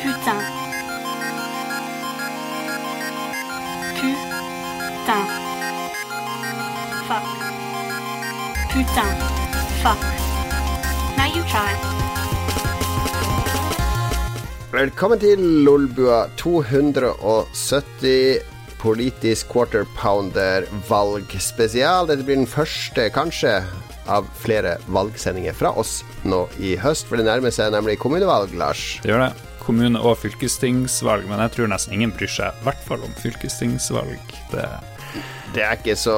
Putain. Putain. Fuck. Putain. Fuck. Now you try. Velkommen til Lolbua 270 politisk quarter pounder valgspesial. Dette blir den første, kanskje, av flere valgsendinger fra oss nå i høst. For det nærmer seg nemlig kommunevalg, Lars. Det gjør det. Kommune- og fylkestingsvalg, men jeg tror nesten ingen bryr seg i hvert fall om fylkestingsvalg. Det Det er ikke så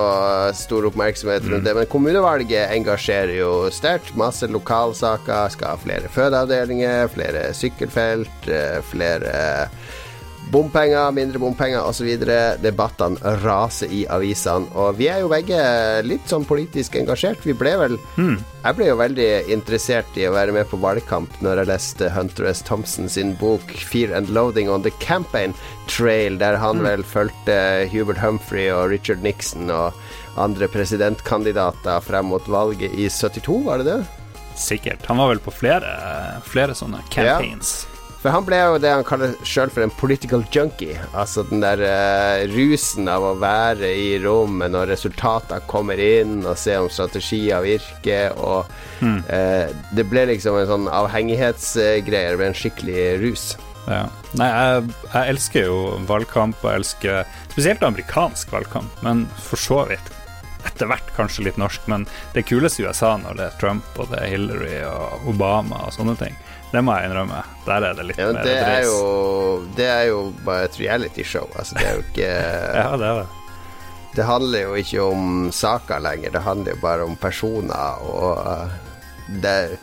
stor oppmerksomhet rundt det, men kommunevalget engasjerer jo sterkt. Masse lokalsaker. Skal ha flere fødeavdelinger, flere sykkelfelt, eh, flere bompenger, mindre bompenger osv. Debattene raser i avisene. Og vi er jo begge litt sånn politisk engasjert. Vi ble vel Jeg ble jo veldig interessert i å være med på valgkamp når jeg leste Hunter S. Thompson sin bok 'Fear and Loading on the Campaign Trail', der han vel fulgte Hubert Humphrey og Richard Nixon og andre presidentkandidater frem mot valget i 72, var det det? Sikkert. Han var vel på flere, flere sånne campaigns. For han ble jo det han kaller sjøl for en political junkie. Altså den der uh, rusen av å være i rommet når resultater kommer inn, og se om strategier virker, og eh, Det ble liksom en sånn avhengighetsgreie. Det ble en skikkelig rus. Ja. Nei, jeg, jeg elsker jo valgkamp, og jeg elsker spesielt amerikansk valgkamp, men for så vidt etter hvert kanskje litt norsk, men det kuleste i USA når det er Trump og det er Hillary og Obama og sånne ting, det må jeg innrømme. Der er det litt Ja, mer det er jo Det er jo bare et realityshow. Altså, det er jo ikke Ja, det er det. Det handler jo ikke om saker lenger, det handler jo bare om personer, og uh, det,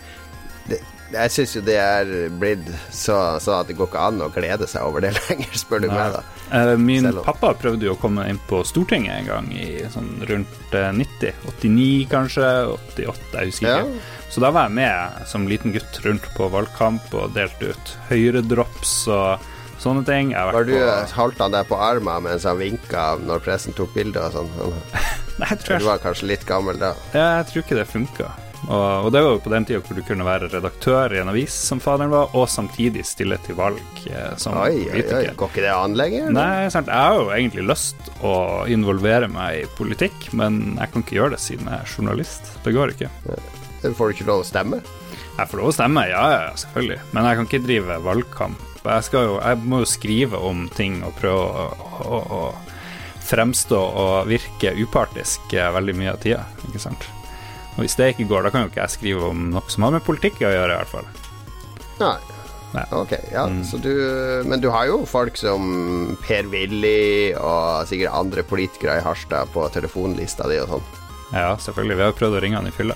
det Jeg syns jo det er blitt så, sånn at det går ikke an å glede seg over det lenger, spør du meg, da. Eh, Min om- pappa prøvde jo å komme inn på Stortinget en gang i sånn rundt eh, 90. 89 kanskje, 88, jeg husker Ja. Så da var jeg med som liten gutt rundt på valgkamp og delte ut høyredrops og sånne ting. Jeg Var du, på Holdt han deg på armen mens han vinka når pressen tok bilder og sånn? Nei, jeg tror, Du var kanskje litt gammel da? Ja, jeg tror ikke det funka. Og, og det var jo på den tida hvor du kunne være redaktør i en avis, som faderen var, og samtidig stille til valg eh, som Oi, oi, oi. Går ikke det an lenger? Nei, sant. Jeg har jo egentlig lyst å involvere meg i politikk, men jeg kan ikke gjøre det siden jeg er journalist. Det går ikke. Får du ikke lov å stemme? Jeg får lov å stemme, ja, ja, selvfølgelig, men jeg kan ikke drive valgkamp. Jeg, skal jo, jeg må jo skrive om ting og prøve å, å, å fremstå og virke upartisk eh, veldig mye av tida, ikke sant. Og hvis det ikke går, da kan jo ikke jeg skrive om noe som har med politikk å gjøre, i hvert fall. Nei. Nei. Ok, ja, Mm. så du Men du har jo folk som Per-Willy og sikkert andre politikere i Harstad på telefonlista di og sånn. Ja, selvfølgelig. Vi har prøvd å ringe han i fylla.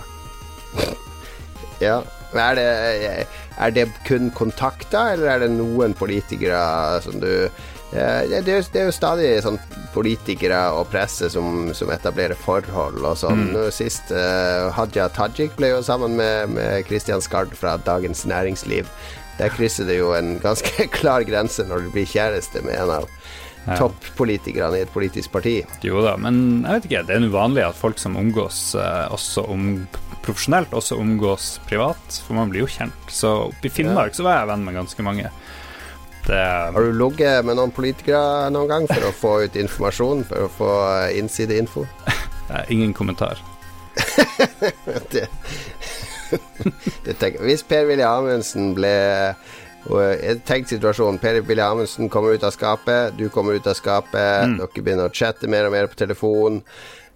Ja. Er det, er det kun kontakter, eller er det noen politikere som du eh, det, det er jo stadig sånn politikere og presse som, som etablerer forhold og sånn. Nå Sist uh, Hadia Tajik ble jo sammen med, med Christian Skard fra Dagens Næringsliv. Der krysser det jo en ganske klar grense når du blir kjæreste med en av Ja. toppolitikerne i et politisk parti. Jo da, men jeg vet ikke, det er uvanlig at folk som omgås uh, også om, profesjonelt, også omgås privat, for man blir jo kjent. Så oppe i Finnmark så var jeg venn med ganske mange. Det Har du ligget med noen politikere noen gang for å få ut informasjon, for å få eh, innsideinfo? ingen kommentar. det, det tenker, Hvis Per-Willy Amundsen ble Tenk situasjonen Per-Willy Amundsen kommer ut av skapet, du kommer ut av skapet, dere begynner å chatte mer og mer på telefon.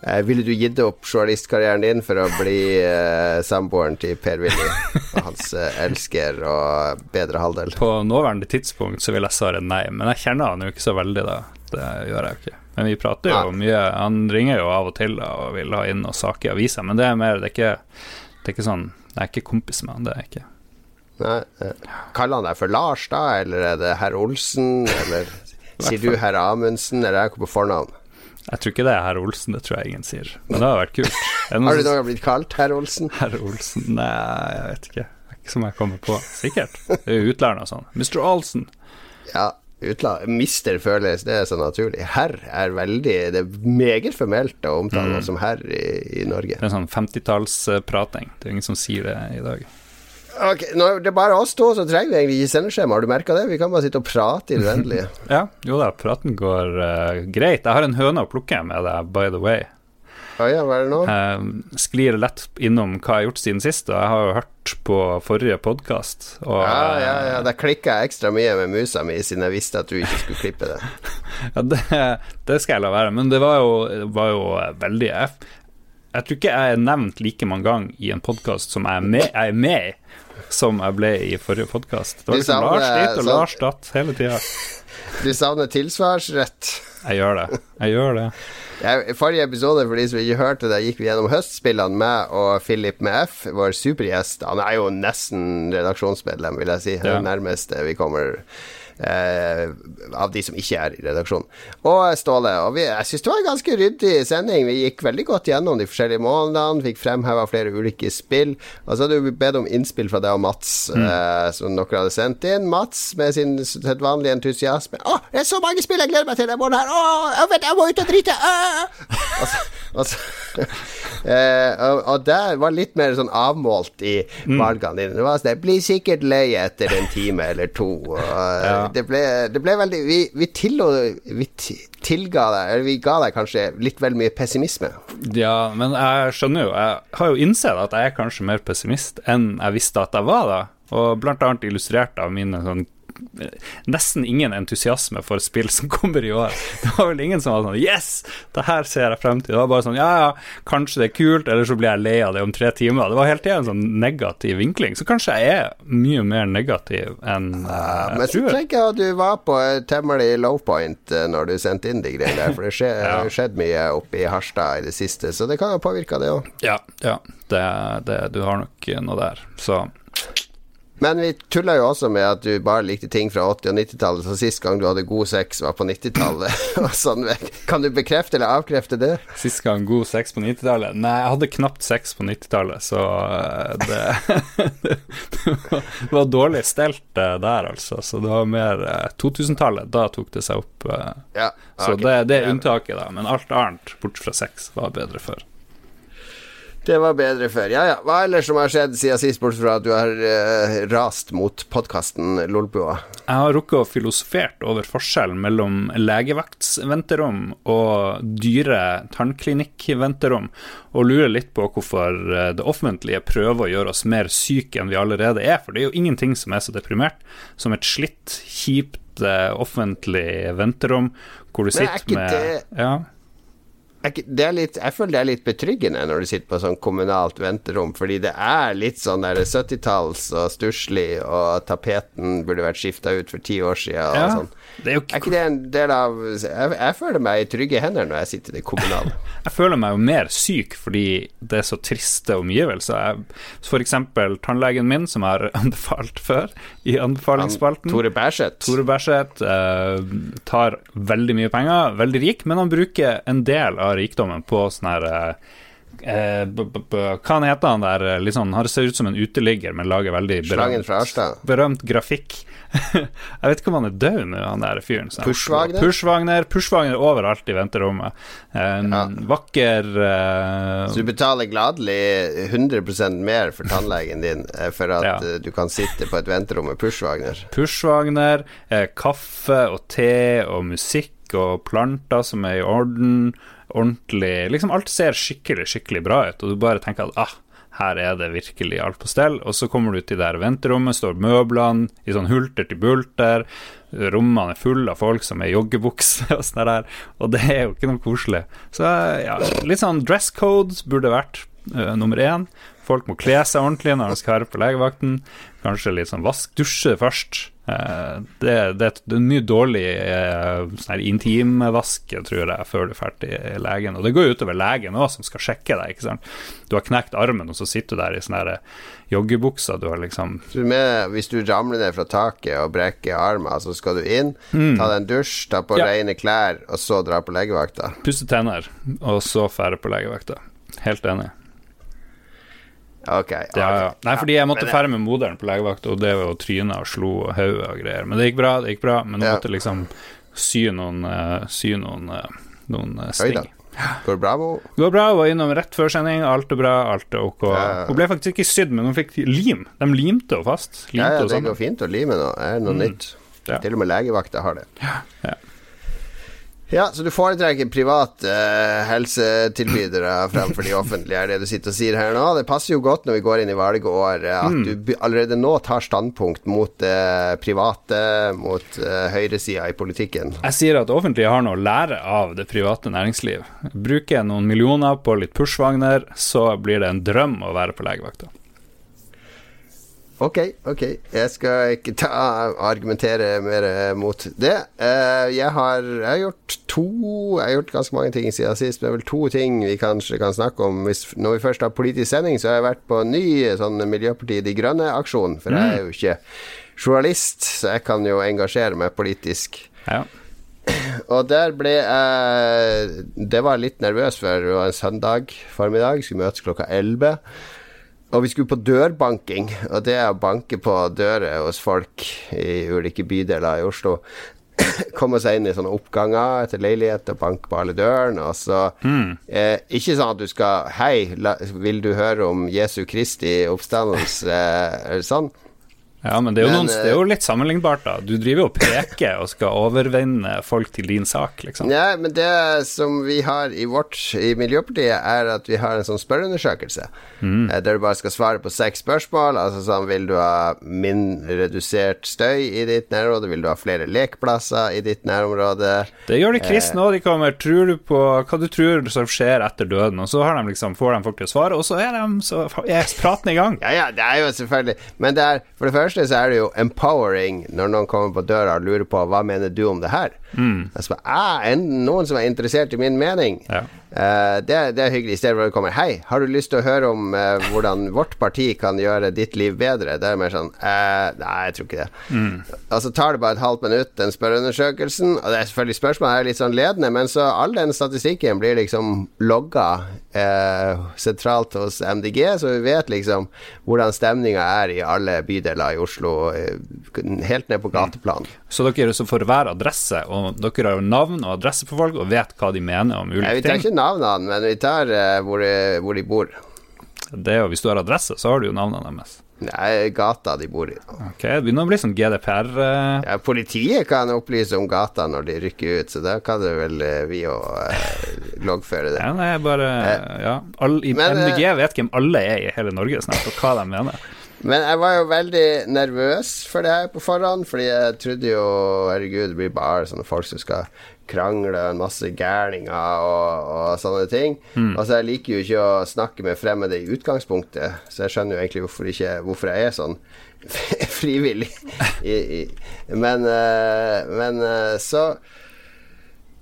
Eh, ville du gitt opp journalistkarrieren din for å bli eh, samboeren til Per-Willy og hans eh, elsker og bedre halvdel? På nåværende tidspunkt så vil jeg svare nei, men jeg kjenner han jo ikke så veldig, da. Det gjør jeg jo ikke. Men vi prater jo Nei. mye. Han ringer jo av og til da, og vil ha inn noen saker i avisa, men det er mer Det er ikke, det er ikke sånn Jeg er ikke kompis med han, det er jeg ikke. Nei, eh, kaller han deg for Lars, da, eller er det herr Olsen, eller sier du herr Amundsen, eller er dere på fornavn? Jeg tror ikke det er herr Olsen, det tror jeg ingen sier. Men det har vært kult. Har du noen gang blitt kalt herr Olsen? Herr Olsen Nei, jeg vet ikke. Ikke som jeg kommer på. Sikkert. Det er jo og sånn. Mr. Olsen. Ja, utla Mister føles det er så naturlig. Herr er veldig Det er meget formelt å omtale Mm. noe som herr i, i Norge. Det er sånn 50-tallsprating. Det er ingen som sier det i dag. Ok, Når det er bare oss to, så trenger vi egentlig ikke sendeskjema. Har du merka det? Vi kan bare sitte og prate i det uendelige. Ja, jo da, praten går uh, greit. Jeg har en høne å plukke med deg, by the way. Ah, ja, hva er det nå? Uh, sklir lett innom hva jeg har gjort siden sist, og jeg har jo hørt på forrige podkast. Ja, ja, ja. Da klikka jeg ekstra mye med musa mi, siden jeg visste at du ikke skulle klippe det. Ja, det, det skal jeg la være, men det var jo, var jo veldig jeg, jeg tror ikke jeg er nevnt like mange ganger i en podkast som jeg er med, jeg er med i, som jeg ble i forrige podkast. Det var liksom savner- Lars dit og så- Lars datt hele tida. Du savner tilsvarsrett. Jeg gjør det. Jeg gjør det. I forrige episode, for de som ikke hørte det, gikk vi gjennom høstspillene med og Philip med F, vår supergjest. Han er jo nesten redaksjonsmedlem, vil jeg si. Det er det nærmeste vi kommer av de som ikke er i redaksjonen. Og Ståle. Og vi, jeg syns det var en ganske ryddig sending. Vi gikk veldig godt gjennom de forskjellige månedene, fikk fremheva flere ulike spill. Og så hadde vi bedt om innspill fra deg og Mats, eh, som dere hadde sendt inn. Mats med sin sedvanlige entusiasme. 'Å, det er så mange spill jeg gleder meg til denne måneden her! Å, jeg vet, jeg må ut og drite!' Og så, og, så, eh, og, det var litt mer sånn avmålt i valgene dine. Det var sånn 'Jeg blir sikkert lei etter en time eller to'. Og, Ja. Det, ble, det ble veldig Vi, vi, tillå, vi tilga deg Eller vi ga deg kanskje litt vel mye pessimisme. Ja, men jeg skjønner jo Jeg har jo innsett at jeg er kanskje mer pessimist enn jeg visste at jeg var da. Og blant annet illustrert av mine sånn Nesten ingen entusiasme for spill som kommer i år. Det var vel ingen som var sånn Yes! Det her ser jeg frem til. Det var bare sånn Ja, ja, kanskje det er kult, eller så blir jeg lei av det om tre timer. Det var hele tida en sånn negativ vinkling. Så kanskje jeg er mye mer negativ enn eh, Men jeg så tenker jeg at du var på temmelig low point eh, når du sendte inn de greiene der. For det skje- Ja. har skjedd mye oppe i Harstad i det siste, så det kan jo påvirke det òg. Ja, ja det, det, du har nok noe der. Så Men vi tulla jo også med at du bare likte ting fra 80- og 90-tallet, så sist gang du hadde god sex, var på 90-tallet. og sånn. Kan du bekrefte eller avkrefte det? Sist gang god sex på 90-tallet? Nei, jeg hadde knapt sex på 90-tallet, så eh, det, det var dårlig stelt eh, der, altså. Så det var mer eh, 2000-tallet. Da tok det seg opp. Ja, okay. Så det, det er unntaket, da. Men alt annet, bort fra sex, var bedre før. Det var bedre før. Ja ja. Hva ellers som har skjedd siden sist, bortsett fra at du har eh, rast mot podkasten Lolbua? Jeg har rukket å filosofert over forskjellen mellom legevaktsventerom og dyre tannklinikkventerom, og lurer litt på hvorfor eh, det offentlige prøver å gjøre oss mer syke enn vi allerede er. For det er jo ingenting som er så deprimert som et slitt, kjipt eh, offentlig venterom hvor du er sitter med det- Ja. Er Det er litt, jeg føler det er litt betryggende når du sitter på sånn kommunalt venterom, fordi det er litt sånn der 70-talls og stusslig, og tapeten burde vært skifta ut for ti år siden og Ja, sånn. Det er jo Er ikke ikke det en del av jeg, jeg føler meg i trygge hender når jeg sitter i det kommunale. Jeg føler meg jo mer syk fordi det er så triste omgivelser. F.eks. tannlegen min, som har anbefalt før i anbefalingsspalten. Tore Bærseth. Tore Berseth uh, tar veldig mye penger, veldig rik, men han bruker en del av rikdommen på sånn her uh, eh, b -b -b Hva heter han der? Liksom, han ser ut som en uteligger, men lager veldig berømt, berømt grafikk. Jeg vet ikke om han er død nå, han der fyren. Pushwagner? Pushwagner Pushwagner overalt i venterommet. En Ja. vakker uh... Så du betaler gladelig 100% mer for tannlegen din eh, for at Ja. eh, du kan sitte på et venterom med Pushwagner. Pushwagner, eh, kaffe og te og musikk og planter som er i orden, ordentlig Liksom alt ser skikkelig, skikkelig bra ut, og du bare tenker at ah, her er det virkelig alt på stell. Og så kommer du til det her venterommet, står møblene i sånn hulter til bulter, rommene er fulle av folk som er i joggebukse og sånn der, og det er jo ikke noe koselig. Så ja, litt sånn dress code burde vært uh, nummer én. Folk må kle seg ordentlig når de skal være på legevakten. Kanskje litt sånn vask, dusje først. Eh, det, det, det er mye dårlig eh, sånn intimvask, tror jeg, før du er ferdig i legen. Og det går jo utover legen òg, som skal sjekke deg. ikke sant? Du har knekt armen, og så sitter du der i sånne joggebukser. Du har liksom du med, hvis du ramler ned fra taket og brekker armen, så skal du inn, ta deg en dusj, ta på Mm. Ja. rene klær, og så dra på legevakta. pusse tenner, og så fære på legevakta. Helt enig. Ok. Ja, ja. Nei, fordi jeg måtte fære med moderen på legevakt, og det var tryna og slo og hodet og greier. Men det gikk bra, det gikk bra. Men Ja. måtte liksom sy noen, uh, sy noen, uh, noen uh, sting. Går det bra? Det går bra, hun var innom rett før sending, alt er bra, alt er ok. Ja. Hun ble faktisk ikke sydd, men hun fikk lim. De limte henne fast. Limte Ja, ja, det går fint å lime nå. Det er noe nytt. Ja. Til og med legevakta har det. Ja. Ja, så du foretrekker private uh, helsetilbydere fremfor de offentlige, er det du sitter og sier her nå? Det passer jo godt når vi går inn i valgår, eh, at du allerede nå tar standpunkt mot eh, private, mot uh, høyresida i politikken. Jeg sier at det offentlige har noe å lære av det private næringsliv. Bruker jeg noen millioner på litt pushvagner, så blir det en drøm å være på legevakta. Ok, ok. Jeg skal ikke ta, argumentere mer eh, mot det. Eh, jeg, har, jeg har gjort to Jeg har gjort ganske mange ting siden sist, men vel to ting vi kanskje kan snakke om. Hvis, når vi først har politisk sending, så har jeg vært på en ny sånn Miljøpartiet De Grønne-aksjon. For jeg er jo ikke journalist, så jeg kan jo engasjere meg politisk. Ja. Og der ble jeg Det var jeg litt nervøs for. Det var en søndag formiddag. Skulle møtes klokka 11. Og vi skulle på dørbanking, og det er å banke på dører hos folk i ulike bydeler i Oslo. Komme seg inn i sånne oppganger etter leilighet og banke på alle dørene. Og så eh, Ikke sånn at du skal Hei, la, vil du høre om Jesu Kristi oppstandelse? eller sånn. Ja, men det er, jo Men, noen, det er jo litt sammenlignbart, da. Du driver jo og peker og skal overvinne folk til din sak, liksom. Ja, men det som vi har i vårt i Miljøpartiet, er at vi har en sånn spørreundersøkelse. Mm. eh, Der du bare skal svare på seks spørsmål. Altså sånn Vil du ha min redusert støy i ditt nærområde? Vil du ha flere lekeplasser i ditt nærområde? Det gjør de Eh. kristne òg. De kommer Tror du på hva du tror som skjer etter døden? Og så har de liksom, får de folk til å svare, og så er, de, så er praten i gang. Ja, ja, det er jo selvfølgelig Men det er, for det første så er det jo empowering når noen kommer på døra og lurer på hva mener du om det her. Altså, spør, er noen som er interessert i min mening. Ja. Eh, det, det er hyggelig. I stedet for å komme Hei, har du lyst til å høre om uh, hvordan vårt parti kan gjøre ditt liv bedre? Det er mer sånn uh, Nei, jeg tror ikke det. Og så tar det bare et halvt minutt, den spørreundersøkelsen. Og det er selvfølgelig spørsmålet er litt sånn ledende, men så all den statistikken blir liksom logga sentralt hos MDG, så vi vet liksom hvordan stemninga er i alle bydeler i Oslo, helt ned på gateplan. Så dere er så for hver adresse, og dere har jo navn og adresse på folk, og vet hva de mener om ulike ting. Navnene, men vi tar eh, hvor, de, hvor de bor. Det er jo, Hvis du har adresse, så har du jo navnene deres. Nei, gata de bor i. Ok, Det begynner å bli sånn GDPR uh... Ja, politiet kan opplyse om gata når de rykker ut, så da kan det vel uh, vi òg uh, loggføre det. Ja, nei, bare Ja. All, i Men, eh, MDG vet hvem alle er i hele Norge snart, og hva de mener. Men jeg var jo veldig nervøs for det her på forhånd, fordi jeg trodde jo Herregud, det blir bare sånne folk som skal krangle og en masse gærninger og, og sånne ting. Altså, jeg liker jo ikke å snakke med fremmede i utgangspunktet, så jeg skjønner jo egentlig hvorfor, ikke, hvorfor jeg er sånn frivillig. I, i. Men, eh, men eh, så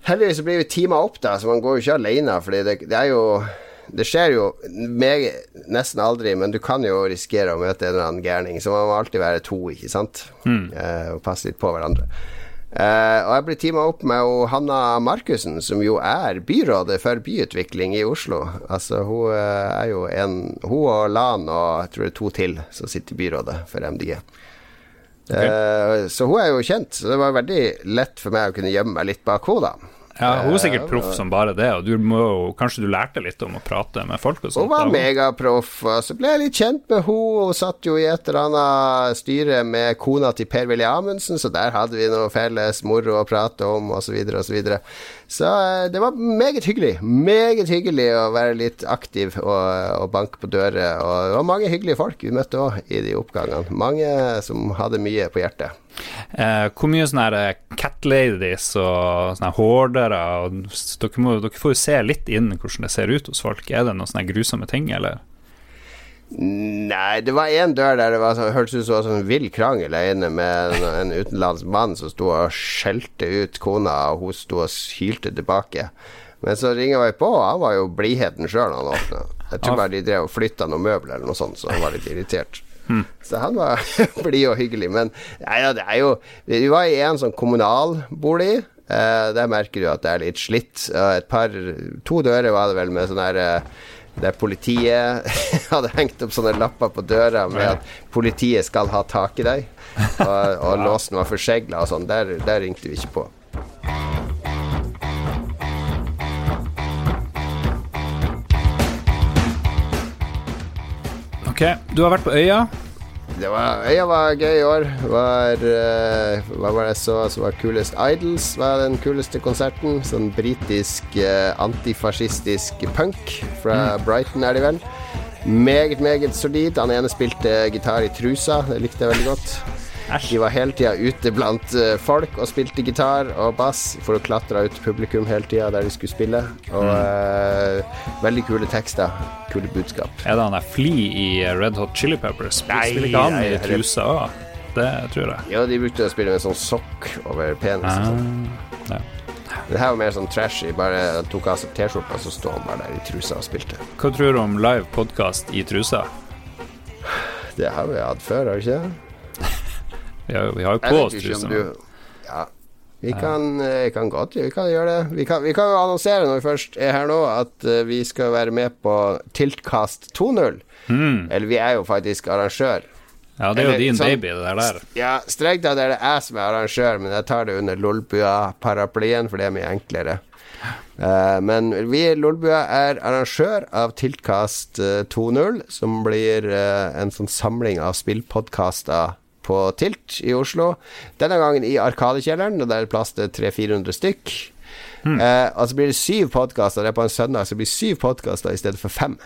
Heldigvis så blir vi teama opp, da, så man går jo ikke alene. Fordi det, det er jo Det skjer jo meget, nesten aldri, men du kan jo risikere å møte en eller annen gærning. Så man må alltid være to, ikke sant? Eh, og passe litt på hverandre. Eh, og jeg ble teama opp med Hanna Markussen, som jo er byrådet for byutvikling i Oslo. Altså Hun eh, er jo en Hun og Lan og jeg tror det er to til som sitter i byrådet for MDG. Eh, så hun er jo kjent, så det var veldig lett for meg å kunne gjemme meg litt bak henne, da. Ja, Hun er sikkert proff som bare det, og du må kanskje du lærte litt om å prate med folk og sånt. Hun var megaproff, og så ble jeg litt kjent med henne. Hun satt jo i et eller annet styre med kona til Per-Willy Amundsen, så der hadde vi noe felles moro å prate om, osv., osv. Så, videre. så eh, det var meget hyggelig. Meget hyggelig å være litt aktiv og, og banke på dører. Og det var mange hyggelige folk vi møtte òg i de oppgangene. Mange som hadde mye på hjertet. Eh, hvor mye sånne eh, cat ladies og sånne hordere dere, dere får jo se litt inn hvordan det ser ut hos folk. Er det noen sånne grusomme ting, eller? Nei, det var en dør der det var sånn, hørtes ut som det var sånn vill krangel der inne med en, en utenlandsk mann som sto og skjelte ut kona, og hun sto og hylte tilbake. Men så ringer vi på, og han var jo blidheten sjøl han åpna. Jeg tror bare de drev og flytta noen møbler eller noe sånt, så han var litt irritert. Så han var blid og hyggelig. Men nei, ja, det er jo Vi var i en sånn kommunalbolig. Eh, der merker du at det er litt slitt. Et par To dører var det vel med sånn her eh, der politiet hadde hengt opp sånne lapper på døra med at politiet skal ha tak i deg, og, og låsen var forsegla og sånn. Der, der ringte vi ikke på. Ok, du har vært på øya. Det var, øya var gøy i år. Var, uh, hva var det jeg så som var kulest? Idols var den kuleste konserten. Sånn britisk uh, antifascistisk punk fra mm. Brighton, er de vel. Meget, meget solid. Han ene spilte gitar i trusa. Det likte jeg veldig godt. De var hele tida ute blant uh, folk og spilte gitar og bass for å klatre ut publikum hele tida der de skulle spille. Og uh, veldig kule tekster. Kule budskap. Er det han der Flea i Red Hot Chili Peppers? Spiller ikke han i trusa òg? Det tror jeg. Ja, de brukte å spille med sånn sokk over penis. Ah, ja. Det her var mer sånn trashy. Bare tok av seg T-skjorta, så sto han bare der i trusa og spilte. Hva tror du om live podkast i trusa? Det har vi hatt før, har vi ikke? Vi har, vi har jo på oss trusa. Ja. Vi kan, eh, kan, godt vi kan gjøre det. Vi kan, vi kan jo annonsere når vi først er her nå, at uh, vi skal være med på Tiltkast 2.0. Mm. Eller vi er jo faktisk arrangør. Ja, det er jo din sånn, baby, det der. Ja, strengt tatt er det jeg som er arrangør, men jeg tar det under Lolbua-paraplyen, for det er mye enklere. Uh, men vi i Lolbua er arrangør av Tiltkast uh, 2.0, som blir uh, en sånn samling av spillpodkaster på Tilt i Oslo. Denne gangen i Arkadekjelleren, og der er det plass til 300-400 stykk. Mm. Eh, og så blir det syv podkaster. Det er på en søndag, så blir det syv podkaster i stedet for fem.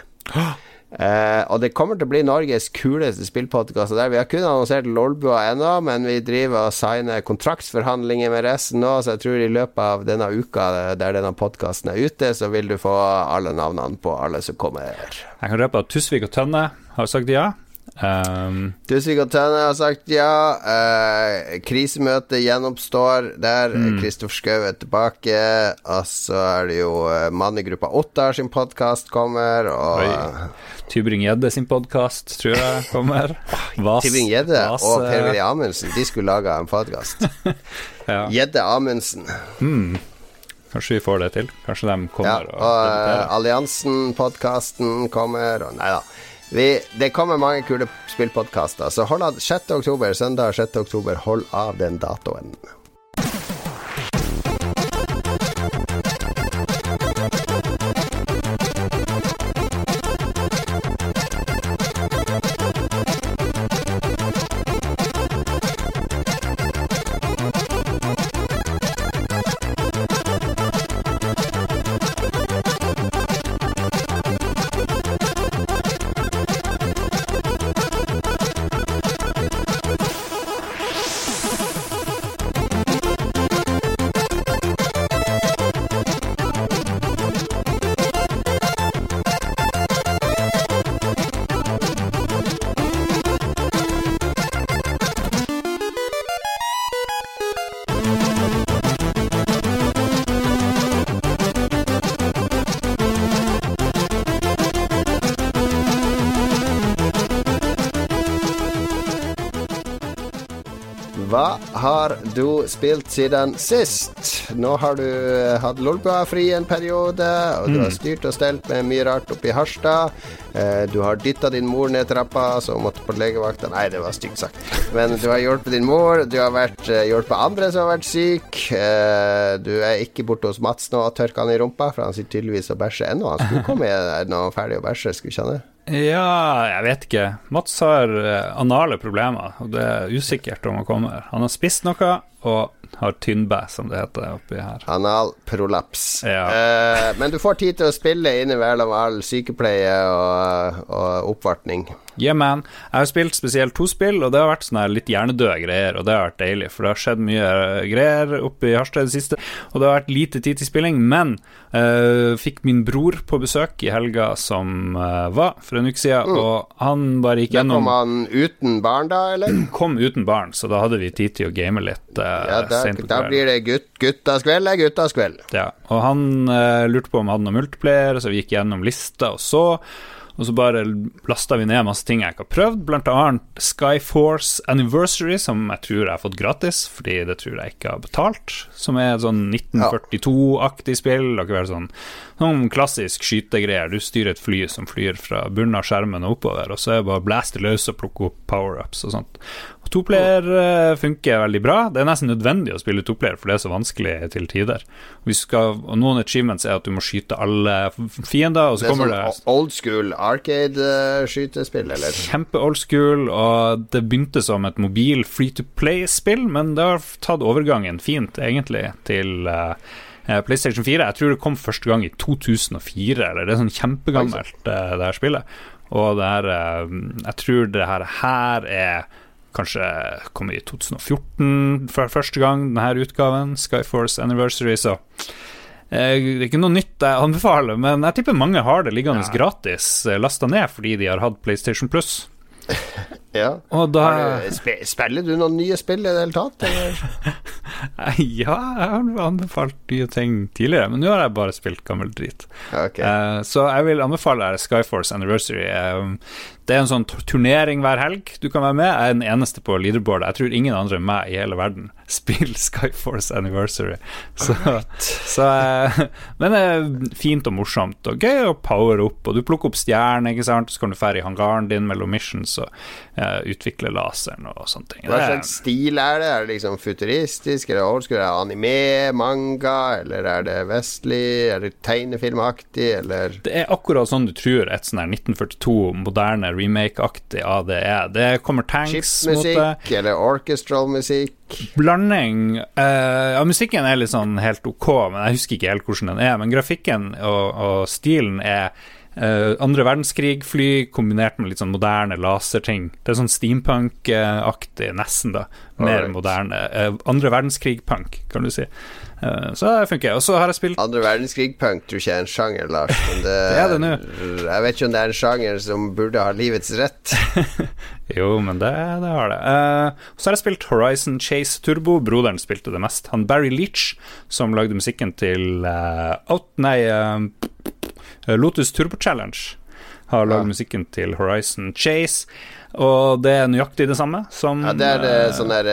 Uh, og det kommer til å bli Norges kuleste spillpodkast. Vi har kun annonsert Lolbua ennå, men vi driver og signer kontraktsforhandlinger med resten nå, så jeg tror i løpet av denne uka der denne podkasten er ute, så vil du få alle navnene på alle som kommer. Jeg kan røpe at Tusvik og Tønne har sagt ja. Um, Tusvik og Tønne har sagt ja. Uh, krisemøtet gjenoppstår der. Kristoffer mm. Schou er tilbake. Og så er det jo uh, Mannegruppa Ottar sin podkast kommer. Og Tybring-Gjedde sin podkast tror jeg kommer. Tybring-Gjedde og Per-Willy Amundsen, de skulle laga en podkast. Gjedde ja. Amundsen. Mm. Kanskje vi får det til. Kanskje de kommer ja, og, og uh, Alliansen-podkasten kommer, og nei da. Vi, det kommer mange kule spillpodkaster, så hold av 6. oktober, søndag 6. oktober, hold av den datoen. Spilt siden sist? Nå har du eh, hatt Lolbua-fri en periode, og du mm. har styrt og stelt med mye rart oppe i Harstad. Eh, du har dytta din mor ned trappa, så hun måtte på legevakta. Nei, det var stygt sagt. Men du har hjulpet din mor. Du har vært, uh, hjulpet andre som har vært syk. du er ikke borte hos Mats nå og tørker han i rumpa, for han sitter tydeligvis og bæsjer ennå. Han skulle komme når han er ferdig å bæsje, skulle ikke han det? Ja, jeg vet ikke. Mats har anale problemer, og det er usikkert om han kommer. Han har spist noe, og har tynnbæ, som det heter oppi her. Analprolaps. Ja. Eh, men du får tid til å spille innimellom all sykepleie og, og oppvartning. Yeah, man. Jeg har spilt spesielt to spill, og det har vært sånne litt hjernedøde greier, og det har vært deilig, for det har skjedd mye greier oppe i Harstad i det siste, og det har vært lite tid til spilling, men uh, fikk min bror på besøk i helga som uh, var, for en uke siden, mm. og han bare gikk gjennom Kom han uten barn, da, eller? Kom uten barn, så da hadde vi tid til å game litt. Uh, ja, da, da blir det gutt, guttas kveld er guttas kveld. Ja, og han lurte på om han hadde noe multiplayer, så vi gikk gjennom lista og så. Og så bare lasta vi ned masse ting jeg ikke har prøvd, annet Skyforce Anniversary, som jeg tror jeg har fått gratis, fordi det tror jeg ikke har betalt. Som er et sånn 1942-aktig spill. Og ikke sånn, sånn klassisk skytegreier. Du styrer et fly som flyr fra bunnen av skjermen og oppover, og så er det bare å blaste løs og plukke opp power-ups og sånt. Toplayer uh, funker veldig bra. Det er nesten nødvendig å spille toplayer, for det er så vanskelig til tider. Skal, Noen achievements er at du må skyte alle fiender, og så det kommer sånn det Old school arcade-skytespill, eller? Kjempe old school, og det begynte som et mobil free to play-spill, men det har tatt overgangen fint, egentlig, til uh, PlayStation 4. Jeg tror det kom første gang i 2004, eller det er sånn kjempegammelt, det her spillet. Og det her Jeg tror det her, her er kanskje kom i 2014 for første gang, denne utgaven, Skyforce Anniversary, så det er ikke noe nytt jeg anbefaler, men jeg tipper mange har det liggende ja. gratis lasta ned fordi de har hatt PlayStation Plus. ja. Da du, Spiller du noen nye spill i det hele tatt? ja, jeg har anbefalt nye ting tidligere, men nå har jeg bare spilt gammel drit. Okay. Uh, så jeg vil anbefale Skyforce Anniversary. Uh, det er en sånn turnering hver helg du kan være med. Jeg er den eneste på leaderboard. Jeg tror ingen andre enn meg i hele verden spiller Skyforce Anniversary. Så, så, eh, men det er fint og morsomt og gøy å power opp. Og du plukker opp stjerner, ikke sant. Så kan du fære i hangaren din mellom missions og uh, utvikle laseren og sånne ting. Hva slags stil er det? Er det liksom futuristisk? Er det old school? Er det anime, manga? Eller er det vestlig? Er det tegnefilmaktig? Eller Det er akkurat sånn du tror et sånn her 1942 moderne remake-aktig av det er. Det kommer tanks mot det. Chipmusikk eller orchestral musikk? Blanding. Uh, ja, musikken er litt sånn helt ok, men jeg husker ikke helt hvordan den er. Men grafikken og, og stilen er Uh, andre verdenskrig-fly kombinert med litt sånn moderne laserting. Det er sånn steampunk-aktig, nesten, da. Mer right. moderne. Uh, andre verdenskrig-punk, kan du si. Uh, så det funker. Og så har jeg spilt Andre verdenskrig-punk tror ikke er en sjanger, Lars. Men det, det er det nå. Jeg vet ikke om det er en sjanger som burde ha livets rett. jo, men det, det har det. så har jeg spilt Horizon Chase Turbo. Broderen spilte det mest. Han Barry Leach, som lagde musikken til Out... Nei Eh, Lotus Turbo Challenge har lagd ja. musikken til Horizon Chase. Og det er nøyaktig det samme som Ja, det er det, uh, sånn der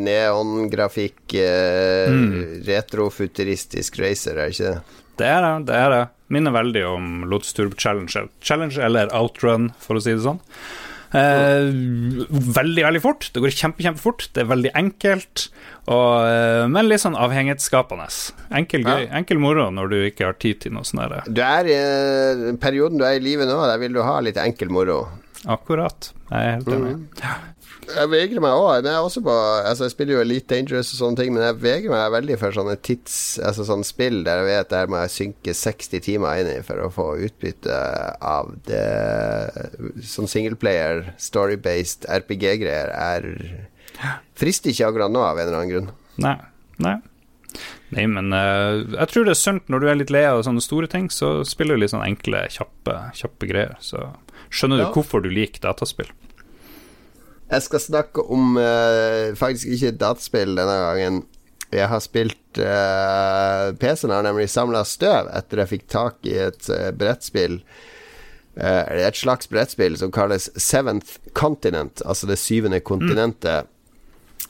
neongrafikk, uh, mm. retrofuturistisk racer, er det ikke det? Det er det. det er det. Minner veldig om Lotus Turbo Challenge, Challenge eller Outrun, for å si det sånn. Eh, veldig, veldig fort. Det går kjempe, kjempefort. Det er veldig enkelt, og, eh, men litt sånn avhengighetsskapende. Enkel, gøy, ja. enkel moro når du ikke har tid til noe sånt. Du er i eh, perioden du er i livet nå, der vil du ha litt enkel moro. Akkurat. Jeg er helt enig. Mm. Jeg vegrer meg òg. Altså jeg spiller jo Elite Dangerous og sånne ting, men jeg vegrer meg veldig for sånne tids Altså sånne spill der jeg vet der må jeg synke 60 timer inn i for å få utbytte av det. Sånn singleplayer, story-based RPG-greier er Frister ikke akkurat nå, av en eller annen grunn. Nei. Nei. Nei, men uh, jeg tror det er sunt når du er litt lei av sånne store ting, så spiller du litt sånn enkle, kjappe, kjappe greier. Så skjønner du hvorfor du liker dataspill. Jeg skal snakke om uh, faktisk ikke dataspill denne gangen. Jeg har spilt uh, PC-en har nemlig samla støv etter jeg fikk tak i et uh, brettspill. Uh, et slags brettspill som kalles Seventh Continent, altså det syvende kontinentet. Mm.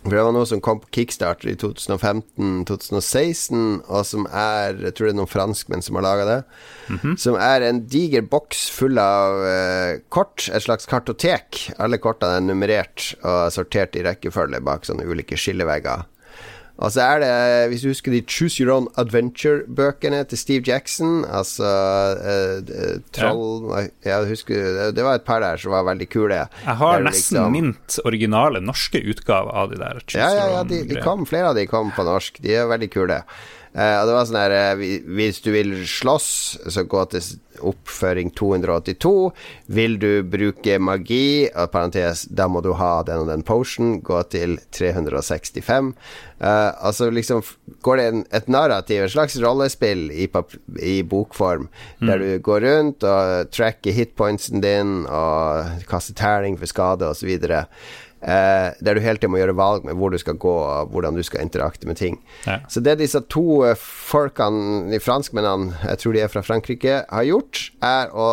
For det var noe som kom på kickstarter i 2015-2016, og som er Jeg tror det er noen franskmenn som har laga det. Mm -hmm. Som er en diger boks full av eh, kort, et slags kartotek. Alle kortene er nummerert og sortert i rekkefølge bak sånne ulike skillevegger. Og så er det, hvis du husker de Choose Your Own Adventure-bøkene til Steve Jackson, altså uh, Troll ja. Jeg husker, Det var et par der som var veldig kule. Jeg har nesten liksom, mint originale norske utgave av de der. Choose ja, ja, ja de, de kom, flere av de kom på norsk. De er veldig kule. Uh, og det var sånn her uh, Hvis du vil slåss, så gå til oppføring 282. Vil du bruke magi, og parentes, da må du ha den og den potion, gå til 365. Uh, eh, altså liksom går det en, et narrativ, et slags rollespill i, i bokform, mm. der du går rundt og tracker hitpointsen din og kaster terning for skade osv. Eh, der du hele tiden må gjøre valg med hvor du skal gå, og hvordan du skal interakte med ting. Ja. Så det disse to eh, folkene, de franskmennene, jeg tror de er fra Frankrike, har gjort, er å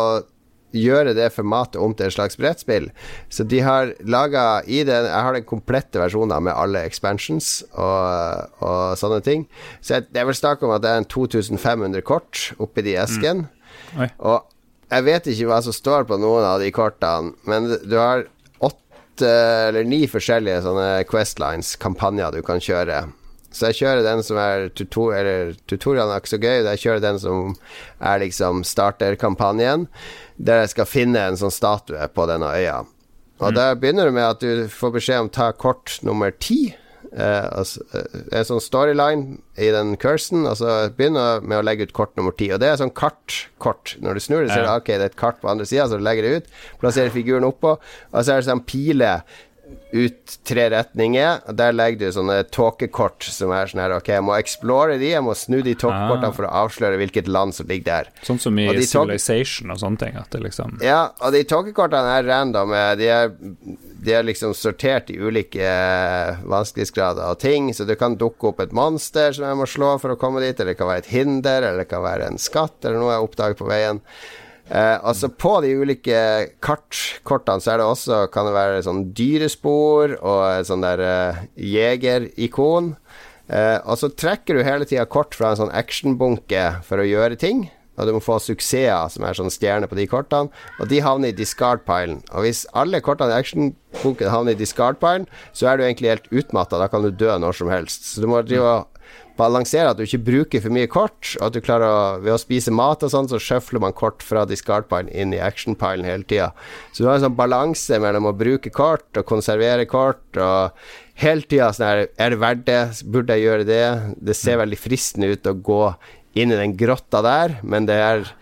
gjøre det formatet om til et slags brettspill. Så de har laga i den Jeg har den komplette versjonen med alle expansions og, og sånne ting. Så jeg, det er vel snakk om at det er en 2500 kort oppi de esken. Mm. Og jeg vet ikke hva som står på noen av de kortene, men du har åtte eller ni forskjellige sånne Questlines, kampanjer du kan kjøre. Så jeg kjører den som er tutor eller tutorialen er ikke så gøy. Jeg kjører den som er liksom starterkampanjen, der jeg skal finne en sånn statue på denne øya. Og mm. der begynner du med at du får beskjed om ta kort nummer ti. Eh, altså, eh, en sånn storyline i den cursen. Altså begynner med å legge ut kort nummer ti. Og det er sånn kartkort. Når du snur det, ser du ja. ok, det er et kart på andre sida, så du legger det ut. Plasserer figuren oppå, og så er det sånn piler ut tre retninger. Og Der legger du sånne tåkekort som er sånn her Ok, jeg må explore de, jeg må snu de tåkekortene ah. for å avsløre hvilket land som ligger der. Sånn som i Civilization og sånne ting? Det liksom Ja, og de tåkekortene er random. De er, de er liksom sortert i ulike vanskelighetsgrader og ting, så det kan dukke opp et monster som jeg må slå for å komme dit, eller det kan være et hinder, eller det kan være en skatt, eller noe jeg oppdager på veien. Eh, altså På de ulike kartkortene så er det også Kan det være sånn dyrespor og sånn der eh, jegerikon. Eh, og så trekker du hele tida kort fra en sånn actionbunke for å gjøre ting. Og du må få suksesser som er sånn stjerne på de kortene. Og de havner i discard-pilen. Og hvis alle kortene i actionbunken havner i discard-pilen, så er du egentlig helt utmatta. Da kan du dø når som helst. Så du må drive og balansere at du ikke bruker for mye kort, og at du klarer å Ved å spise mat og sånn, så sjøfler man kort fra discard-pilen inn i action-pilen hele tida. Så du har en sånn balanse mellom å bruke kort og konservere kort, og hele tida sånn her Er det verdt det? Burde jeg gjøre det? Det ser veldig fristende ut å gå inn i den grotta der, men det er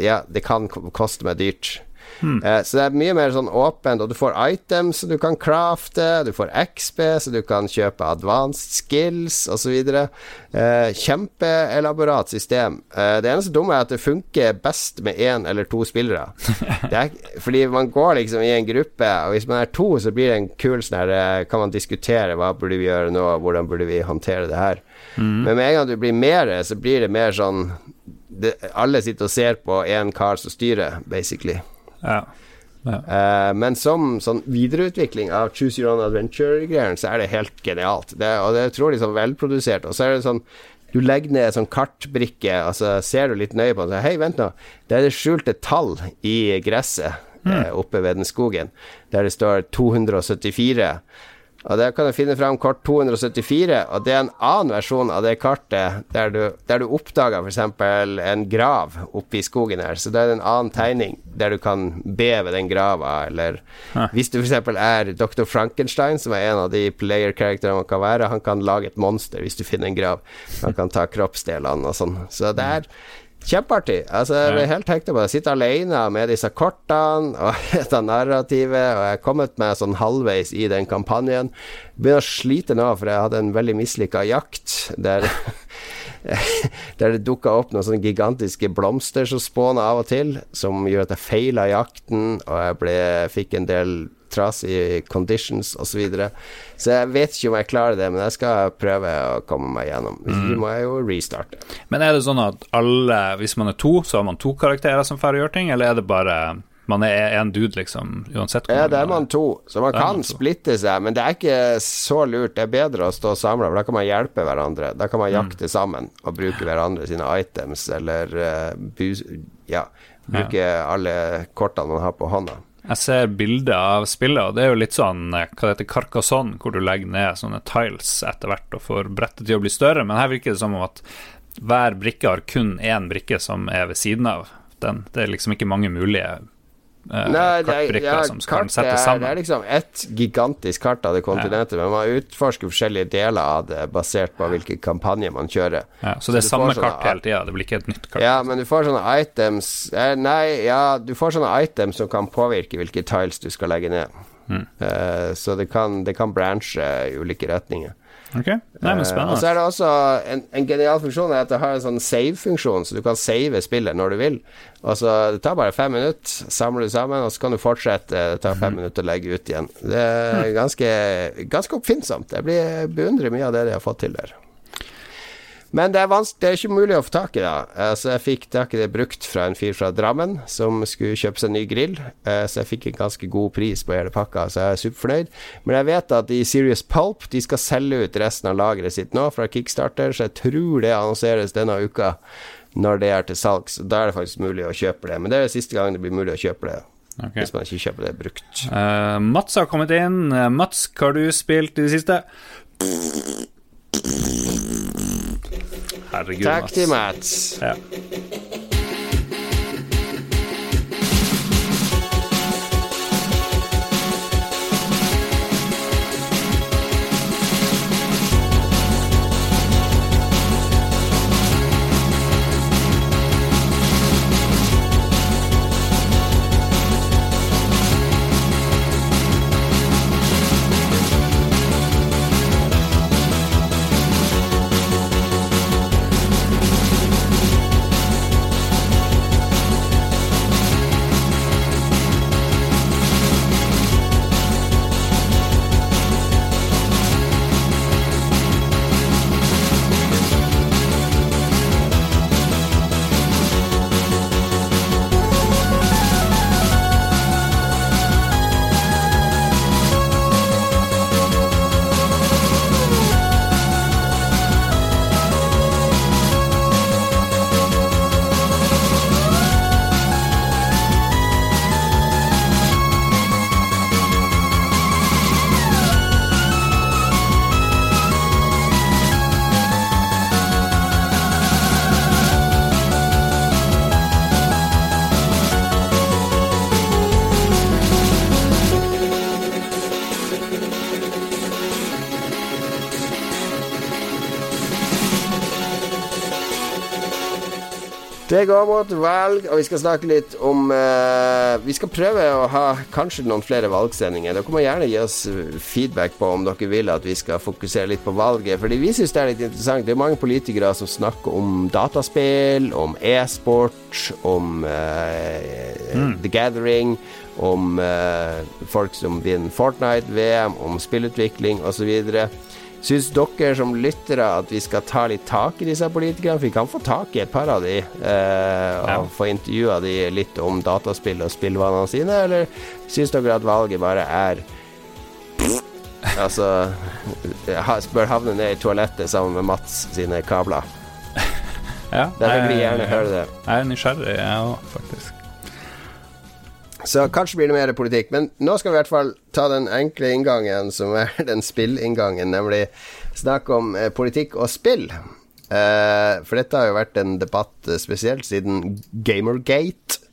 Ja, det kan koste meg dyrt. Hmm. Eh, så det er mye mer sånn åpent, og du får items så du kan crafte, du får XP så du kan kjøpe advanced skills osv. Eh, kjempeelaborat system. Eh, det eneste dumme er at det funker best med én eller to spillere. Er, fordi man går liksom i en gruppe, og hvis man er to, så blir det en kul sånn her Kan man diskutere hva burde vi gjøre nå, hvordan burde vi håndtere det her. Mm. Men med en gang du blir mer, så blir det mer sånn det, Alle sitter og ser på én kar som styrer, basically. Ja. Ja. Uh, men som sånn videreutvikling av Choose Your Own Adventure-greiene, så er det helt genialt. Det, og det er utrolig sånn velprodusert. Og så er det sånn du legger ned en sånn kartbrikke, og så ser du litt nøye på den. Hei, vent nå. Det er det skjulte tall i gresset mm. uh, oppe ved den skogen, der det står 274. Og Der kan du finne fram kort 274, og det er en annen versjon av det kartet der du, der du oppdager f.eks. en grav oppe i skogen her. Så det er en annen tegning der du kan be ved den grava, eller Hæ. hvis du f.eks. er Dr. Frankenstein, som er en av de player-karakterene man kan være, han kan lage et monster hvis du finner en grav. Han kan ta kroppsdelene og sånn. Så det er Kjempeartig. Altså, jeg ble helt hekta på det. Sitte alene med disse kortene og dette narrativet, og jeg er kommet meg sånn halvveis i den kampanjen. Begynner å slite nå, for jeg hadde en veldig mislykka jakt der der det dukka opp noen sånne gigantiske blomster som spåna av og til, som gjør at jeg feila jakten, og jeg ble, fikk en del trasige conditions osv. Så, videre. så jeg vet ikke om jeg klarer det, men jeg skal prøve å komme meg gjennom. Hvis ikke mm. må jeg jo restarte. Men er det sånn at alle, hvis man er to, så har man to karakterer som får gjøre ting, eller er det bare man er en dude, liksom, uansett Ja, det er man to, så man kan splitte seg, men det er ikke så lurt. Det er bedre å stå samla, for da kan man hjelpe hverandre. Da kan man mm. jakte mm. sammen og bruke hverandre sine items, eller uh, ja, bruke ja. alle kortene man har på hånda. Jeg ser bilder av spillet, og det er jo litt sånn eh, hva det heter, Carcassonne, hvor du legger ned sånne tiles etter hvert og får brettet til å bli større, men her virker det som om at hver brikke har kun én brikke som er ved siden av. Den, det er liksom ikke mange mulige Nei, kartbrikker ja, som kan settes sammen. Det er liksom ett gigantisk kart av det kontinentet, ja. men man utforsker forskjellige deler av det basert på hvilke kampanjer man kjører. Ja, så det er samme kart hele tida, det blir ikke et nytt kart? Ja, men du får sånne items eh, Nei, ja, du får sånne items som kan påvirke hvilke tiles du skal legge ned. Mm. Uh, så det kan, det kan branche i ulike retninger. Ok, Nei, men spennende. Uh, og så er det også en, en genial funksjon er at det har en sånn save-funksjon, så du kan save spillet når du vil. Og så Det tar bare fem minutter, samler du sammen, og så kan du fortsette. Det tar fem mm. minutter å legge ut igjen. Det er ganske, ganske oppfinnsomt. Jeg blir beundrer mye av det de har fått til der. Men det er, det er, ikke mulig å få tak i det. Så jeg fikk tak i det brukt fra en fyr fra Drammen som skulle kjøpe seg en ny grill. Eh, så jeg fikk en ganske god pris på hele pakka, så jeg er superfornøyd. Men jeg vet at i Serious Pulp de skal selge ut resten av lageret sitt nå fra Kickstarter, så jeg tror det annonseres denne uka når det er til salgs. Da er det faktisk mulig å kjøpe det. Men det er det siste gang det blir mulig å kjøpe det. Okay. hvis man ikke kjøper det brukt. Uh, Mats har kommet inn. Eh, Mats, hva har du spilt i det siste? Herregud, Takk til Mats. Ja. Det går mot valg, og vi skal snakke litt om uh, Vi skal prøve å ha kanskje noen flere valgsendinger. Dere må gjerne gi oss feedback på om dere vil at vi skal fokusere litt på valget. Fordi vi syns det er litt interessant. Det er mange politikere som snakker om dataspill, om e-sport, om eh, The Gathering, om uh, folk som vinner Fortnite-VM, om spillutvikling osv. Syns dere som lyttere at vi skal ta litt tak i disse politikerne? Vi kan få tak i et par av de, eh, og Ja. få intervjua de litt om dataspill og spillvanene sine, eller syns dere at valget bare er Altså ha- Bør havne ned i toalettet sammen med Mats sine kabler. Ja, Derfor vil vi gjerne høre det. Jeg er nysgjerrig, jeg òg, faktisk. Så kanskje blir det mer politikk. Men nå skal vi i hvert fall ta den enkle inngangen, som er den spillinngangen, nemlig snakk om eh, politikk og spill. Eh, for dette har jo vært en debatt eh, spesielt siden Gamergate.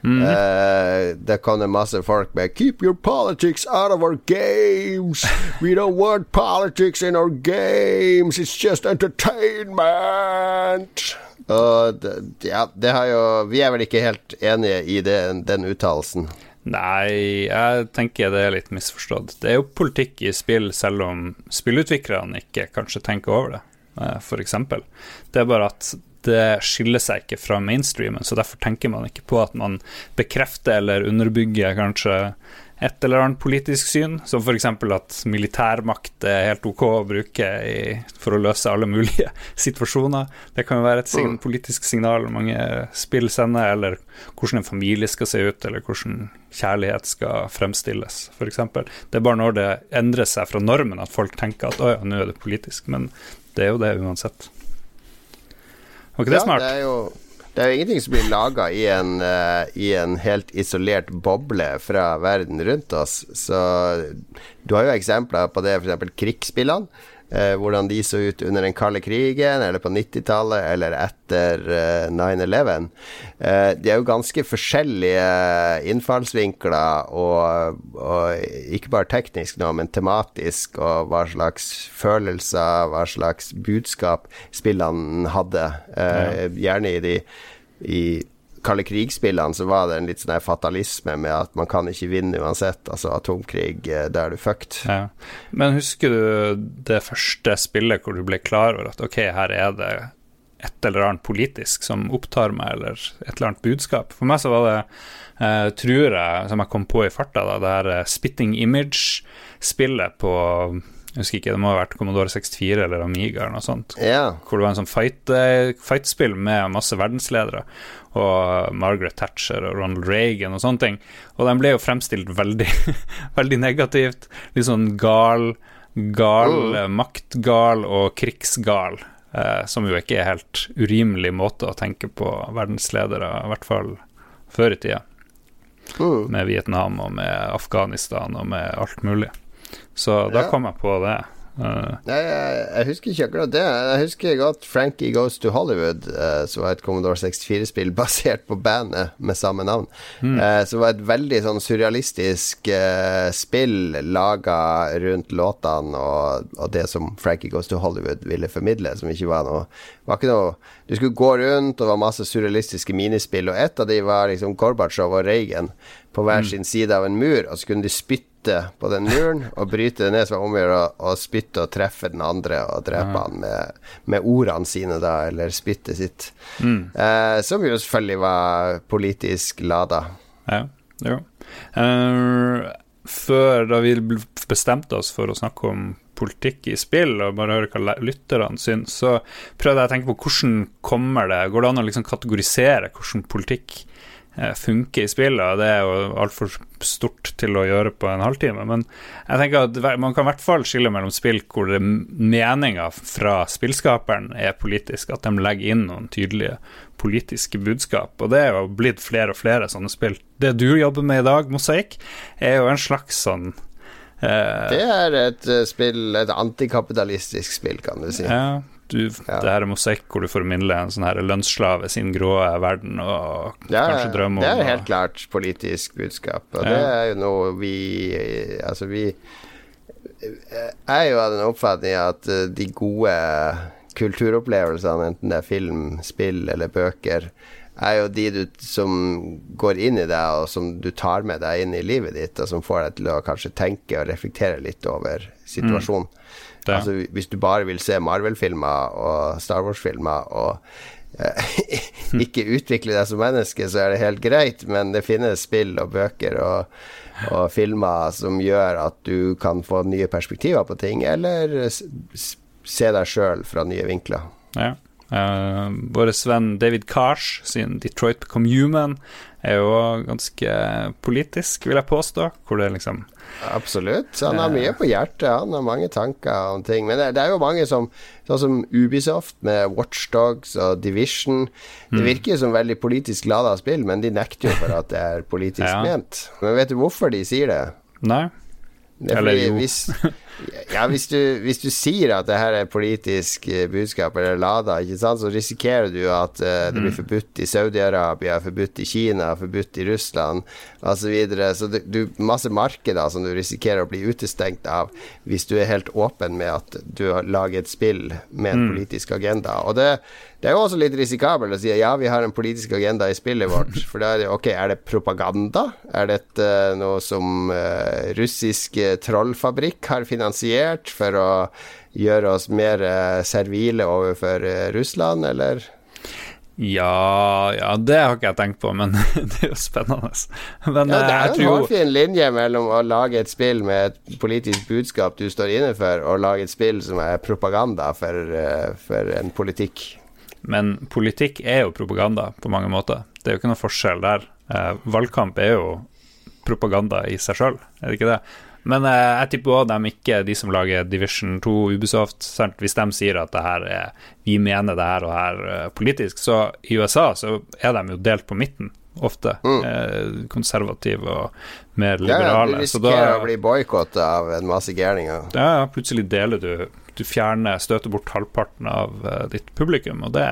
Eh, det kom det masse folk med 'Keep your politics out of our games'. 'We don't want politics in our games. It's just entertainment'. Og det, ja, det har jo Vi er vel ikke helt enige i det, den uttalelsen. Nei, jeg tenker det er litt misforstått. Det er jo politikk i spill, selv om spillutviklerne ikke kanskje tenker over det, f.eks. for eksempel. Det er bare at det skiller seg ikke fra mainstreamen, så derfor tenker man ikke på at man bekrefter eller underbygger kanskje et eller annet politisk syn, som f.eks. at militærmakt er helt ok å bruke i, for å løse alle mulige situasjoner. Det kan jo være et sign, politisk signal mange spill sender, eller hvordan en familie skal se ut, eller hvordan kjærlighet skal fremstilles, f.eks. Det er bare når det endrer seg fra normen at folk tenker at å ja, nå er det politisk, men det er jo det uansett. Var ikke det Ja, smart? Det er jo, det er jo ingenting som blir laga i, eh, i en helt isolert boble fra verden rundt oss. Så du har jo eksempler på det, f.eks. krigsspillene. Eh, hvordan de så ut under den kalde krigen, eller på 90-tallet, eller etter eh, 9-11. Eh, de er jo ganske forskjellige innfallsvinkler, og, og ikke bare teknisk nå, men tematisk, og hva slags følelser, hva slags budskap spillene hadde. Eh, Gjerne i de i kalde krigsspillene så var det en litt sånn fatalisme med at man kan ikke vinne uansett. Altså atomkrig, eh, da er du fucked. Ja. Men husker du det første spillet hvor du ble klar over at ok, her er det et eller annet politisk som opptar meg, eller et eller annet budskap? For meg så var det, eh, tror jeg, som jeg kom på i farta, da, det her eh, Spitting Image-spillet på jeg husker ikke, det må ha vært Commodore 64 eller Amiga eller noe sånt. Yeah. Hvor det var en sånn fight-spill fightspill med masse verdensledere. Og Margaret Thatcher og Ronald Reagan og sånne ting. Og de ble jo fremstilt veldig, veldig negativt. Litt sånn gal, gal, mm. maktgal og krigsgal. Eh, som jo ikke er helt urimelig måte å tenke på verdensledere, i hvert fall før i tida. Mm. Med Vietnam og med Afghanistan og med alt mulig. Så da Ja. kom jeg på det. Eh, Nei, jeg, jeg husker ikke akkurat det. Jeg husker godt Frankie Goes to Hollywood, uh, som var et Commodore 64-spill basert på bandet med samme navn. Eh, som var et veldig sånn surrealistisk uh, spill laga rundt låtene og, og det som Frankie Goes to Hollywood ville formidle, som ikke var noe var ikke noe Du skulle gå rundt, og det var masse surrealistiske minispill, og ett av de var liksom Gorbatsjov og Reagan på hver sin side av en mur, og så kunne de spytte på den muren og bryte det ned, som om å gjøre å- spytte og treffe den andre og drepe han med, med ordene sine, da, eller spyttet sitt. Eh, som jo selvfølgelig var politisk lada. Ja, jo. Uh, før da vi bestemte oss for å snakke om politikk i spill, og bare høre hva lytterne syns, så prøvde jeg å tenke på hvordan kommer det Går det an å liksom kategorisere hvordan politikk funker i spillet? og Det er jo altfor stort til å gjøre på en halvtime, men jeg tenker at man kan i hvert fall skille mellom spill hvor meninga fra spillskaperen er politisk, at de legger inn noen tydelige politiske budskap, og det er jo blitt flere og flere sånne spill. Det du jobber med i dag, Mosaikk, er jo en slags sånn eh, Det er et eh, spill, et antikapitalistisk spill, kan du si. Ja, du, det her er mosaikk hvor du formidler en sånn her lønnsslave sin grå verden og Ja, kanskje drømme om det er helt klart politisk budskap, og Ja. det er jo noe vi Altså, vi Jeg er jo av den oppfatning at eh, de gode kulturopplevelsene, enten det er film, spill eller bøker, er jo de du, som går inn i deg, og som du tar med deg inn i livet ditt, og som får deg til å kanskje tenke og reflektere litt over situasjonen. Det. Altså, hvis du bare vil se Marvel-filmer og Star Wars-filmer og eh, ikke utvikle deg som menneske, så er det helt greit, men det finnes spill og bøker og, og filmer som gjør at du kan få nye perspektiver på ting, eller se deg sjøl fra nye vinkler. Ja. Uh, Vår venn David Kars sin 'Detroit Become Human' er jo ganske politisk, vil jeg påstå. Hvor det liksom Absolutt. Han har mye på hjertet, han har mange tanker om ting. Men det, det er jo mange som Sånn som Ubisoft med Watchdogs og Division. Det virker jo som veldig politisk lada spill, men de nekter jo for at det er politisk Ja. ment. Men vet du hvorfor de sier det? Nei. Det er Eller fordi jo. Hvis, ja, hvis du, hvis du sier at det her er politisk eh, budskap eller lada, ikke sant, så risikerer du at uh, det Mm. blir forbudt i Saudi-Arabia, forbudt i Kina, forbudt i Russland osv. Så, videre. så det, du masse markeder som du risikerer å bli utestengt av hvis du er helt åpen med at du har laget et spill med Mm. en politisk agenda. Og det, det er jo også litt risikabelt å si ja, vi har en politisk agenda i spillet vårt. For da er det ok, er det propaganda? Er dette noe som uh, russisk eh, trollfabrikk har finansiert for å gjøre oss mer uh, servile overfor uh, Russland, eller? Ja, ja, det har ikke jeg tenkt på, men det er jo spennende. Men Ja, det eh, er jo en hårfin linje mellom å lage et spill med et politisk budskap du står inne for, og lage et spill som er propaganda for, eh, for en politikk. Men politikk er jo propaganda på mange måter. Det er jo ikke noe forskjell der. Eh, valgkamp er jo propaganda i seg sjøl, er det ikke det? Men eh, jeg tipper òg de ikke, de som lager Division 2 Ubisoft, sant? hvis de sier at det her er, vi mener det her og her eh, politisk, så i USA så er de jo delt på midten. Ofte eh, konservative og mer liberale. Ja, ja, du så da, risikerer å bli boikotta av en masse gærninger. ja, ja, plutselig deler du Du fjerner, støter bort halvparten av eh, ditt publikum, og det,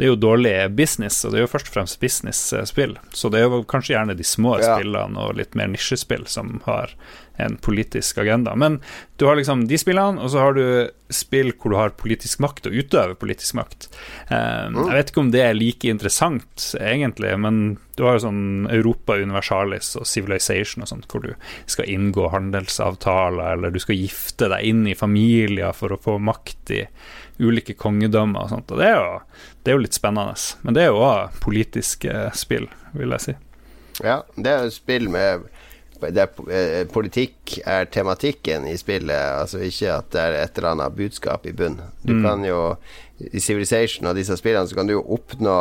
det er jo dårlig business, og det er jo først og fremst business-spill. Så det er jo kanskje gjerne de små Ja. spillene og litt mer nisjespill som har en politisk agenda. Men du har liksom de spillene, og så har du spill hvor du har politisk makt og utøver politisk makt. Eh, Mm. Jeg vet ikke om det er like interessant, egentlig, men du har jo sånn Europa Universalis og Civilization og sånt, hvor du skal inngå handelsavtaler, eller du skal gifte deg inn i familier for å få makt i ulike kongedømmer og sånt. Og det er jo, det er jo litt spennende. Men det er jo òg politiske spill, vil jeg si. Ja, det er spill med der er, politikk er tematikken i spillet, altså ikke at det er et eller annet budskap i bunn. Du kan jo i Civilization og disse spillene så kan du jo oppnå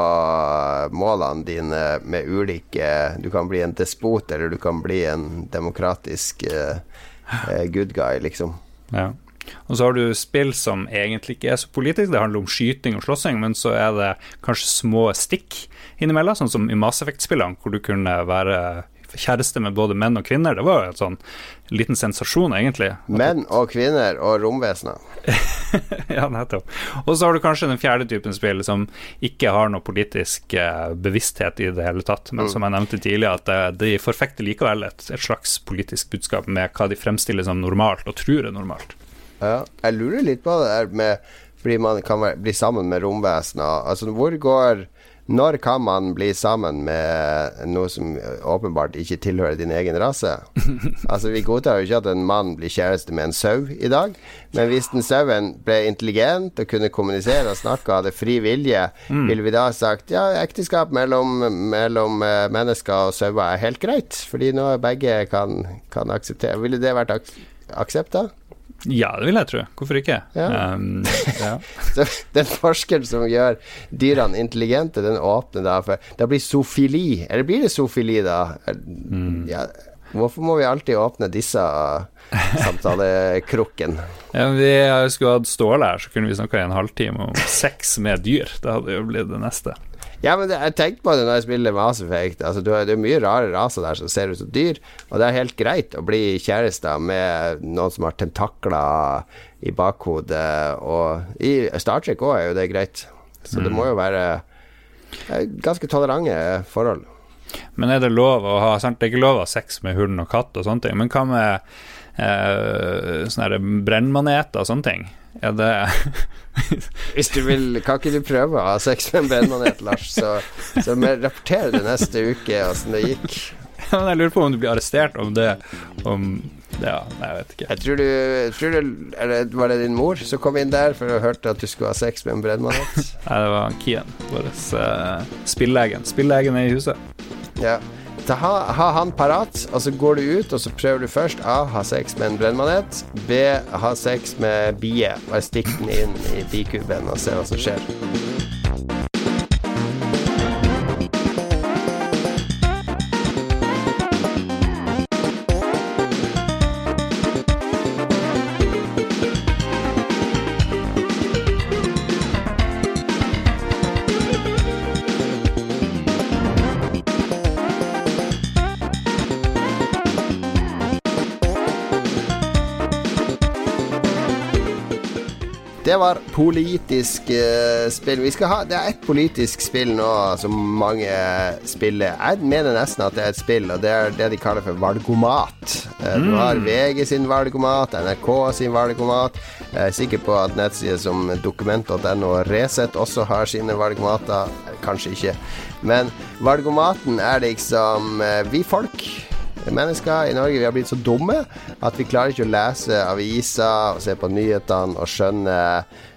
målene dine med ulike Du kan bli en despot, eller du kan bli en demokratisk eh, eh, good guy, liksom. Ja. Og så har du spill som egentlig ikke er så politisk, det handler om skyting og slåssing, men så er det kanskje små stikk innimellom, sånn som i Mass Effect-spillene, hvor du kunne være kjæreste med både menn og kvinner. Det var jo en sånn liten sensasjon, egentlig. Menn og kvinner og romvesener. ja, nettopp. Og så har du kanskje den fjerde typen spill som ikke har noe politisk eh, bevissthet i det hele tatt, men som jeg nevnte tidligere, at eh, de forfekter likevel et, et, slags politisk budskap med hva de fremstiller som normalt, og tror er normalt. Ja, jeg lurer litt på det der med fordi man kan bli sammen med romvesener. Altså, hvor går når kan man bli sammen med noe som åpenbart ikke tilhører din egen rase? Altså Vi godtar jo ikke at en mann blir kjæreste med en sau i dag, men hvis den sauen ble intelligent og kunne kommunisere og snakke og hadde fri vilje, mm. ville vi da sagt ja, ekteskap mellom, mellom uh, mennesker og sauer er helt greit, fordi nå begge kan, kan akseptere Ville det vært ak aksept da? Ja, det vil jeg tro. Hvorfor ikke? Ja. Um, ja. den forskeren som gjør dyrene intelligente, den åpner da for Da blir zoofili Eller blir det zoofili, da? Mm. Ja. Hvorfor må vi alltid åpne disse samtalekrukken? ja, vi skulle hatt Ståle her, så kunne vi snakka i en halvtime om sex med dyr. Det hadde jo blitt det neste. Ja, men det, jeg tenkte på det når jeg spiller Mass Effect. Altså, det er mye rare raser der som ser ut som dyr, og det er helt greit å bli kjærester med noen som har tentakler i bakhodet, og i Star Trek òg er jo det greit. Så mm. det må jo være ganske tolerante forhold. Men er det lov å ha sant? Det er ikke lov å ha sex med hund og katt og sånne ting, men hva med eh, sånne brennmaneter og sånne ting? Er det Hvis du vil, kan ikke du prøve å ha sex med en brennmanet, Lars? Så, så rapporter det neste uke åssen det gikk. Ja, men jeg lurer på om du blir arrestert om det om ja, nei, jeg vet ikke. Jeg tror du, tror du eller, Var det din mor som kom inn der for å hørte at du skulle ha sex med en brennmanet? nei, det var Kian, vår uh, spillegen. Spillegen er i huset. Ja ha, ha, han parat, og så går du ut, og så prøver du først A. Ha sex med en brennmanet. B. Ha sex med bie. Bare stikk den inn i bikuben og se hva som skjer. Det var politisk uh, spill. Vi skal ha, det er ett politisk spill nå som mange spiller. Jeg mener nesten at det er et spill, og det er det de kaller for valgomat. Uh, mm. Du har VG sin valgomat, NRK sin valgomat. Jeg er sikker på at nettsider som dokument.no og Resett også har sine valgomater. Kanskje ikke. Men valgomaten er liksom uh, vi folk mennesker i Norge vi har blitt så dumme at vi klarer ikke å lese aviser og se på nyhetene og skjønne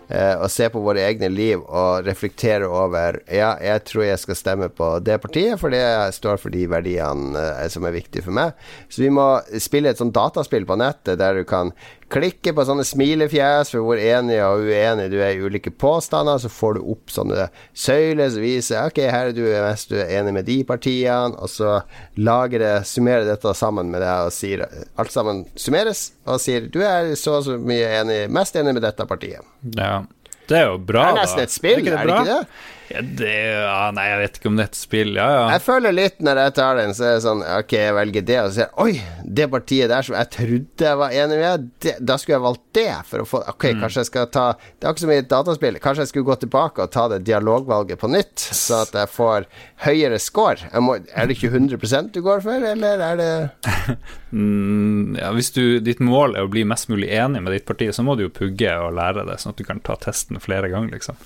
eh, og se på våre egne liv og reflektere over Ja, jeg tror jeg skal stemme på det partiet, for det står for de verdiene eh, som er viktige for meg. Så vi må spille et sånt dataspill på nettet der du kan klikke på sånne smilefjes for hvor enig og uenig du er i ulike påstander. Så får du opp sånne søyler som viser Ok, her er du mest du er enig med de partiene, og så lager det, summerer dette sammen med deg og sier Alt sammen summeres, og sier du er så og så mye enig, mest enig med dette partiet. Ja. Det er jo bra, da. Det er nesten et spill, er, er det ikke det? Ja, det, ja, nei, jeg vet ikke om det er et spill. Ja, ja. Jeg føler litt når jeg tar den, så er det sånn Ok, jeg velger det, og så sier Oi, det partiet der som jeg trodde jeg var enig med, det, da skulle jeg valgt det for å få Ok, mm. kanskje jeg skal ta Det er ikke så mye dataspill. Kanskje jeg skulle gå tilbake og ta det dialogvalget på nytt, så at jeg får høyere score. Må, er det ikke 100 du går for, eller er det mm, Ja, hvis du, ditt mål er å bli mest mulig enig med ditt parti, så må du jo pugge og lære det, sånn at du kan ta testen flere ganger, liksom.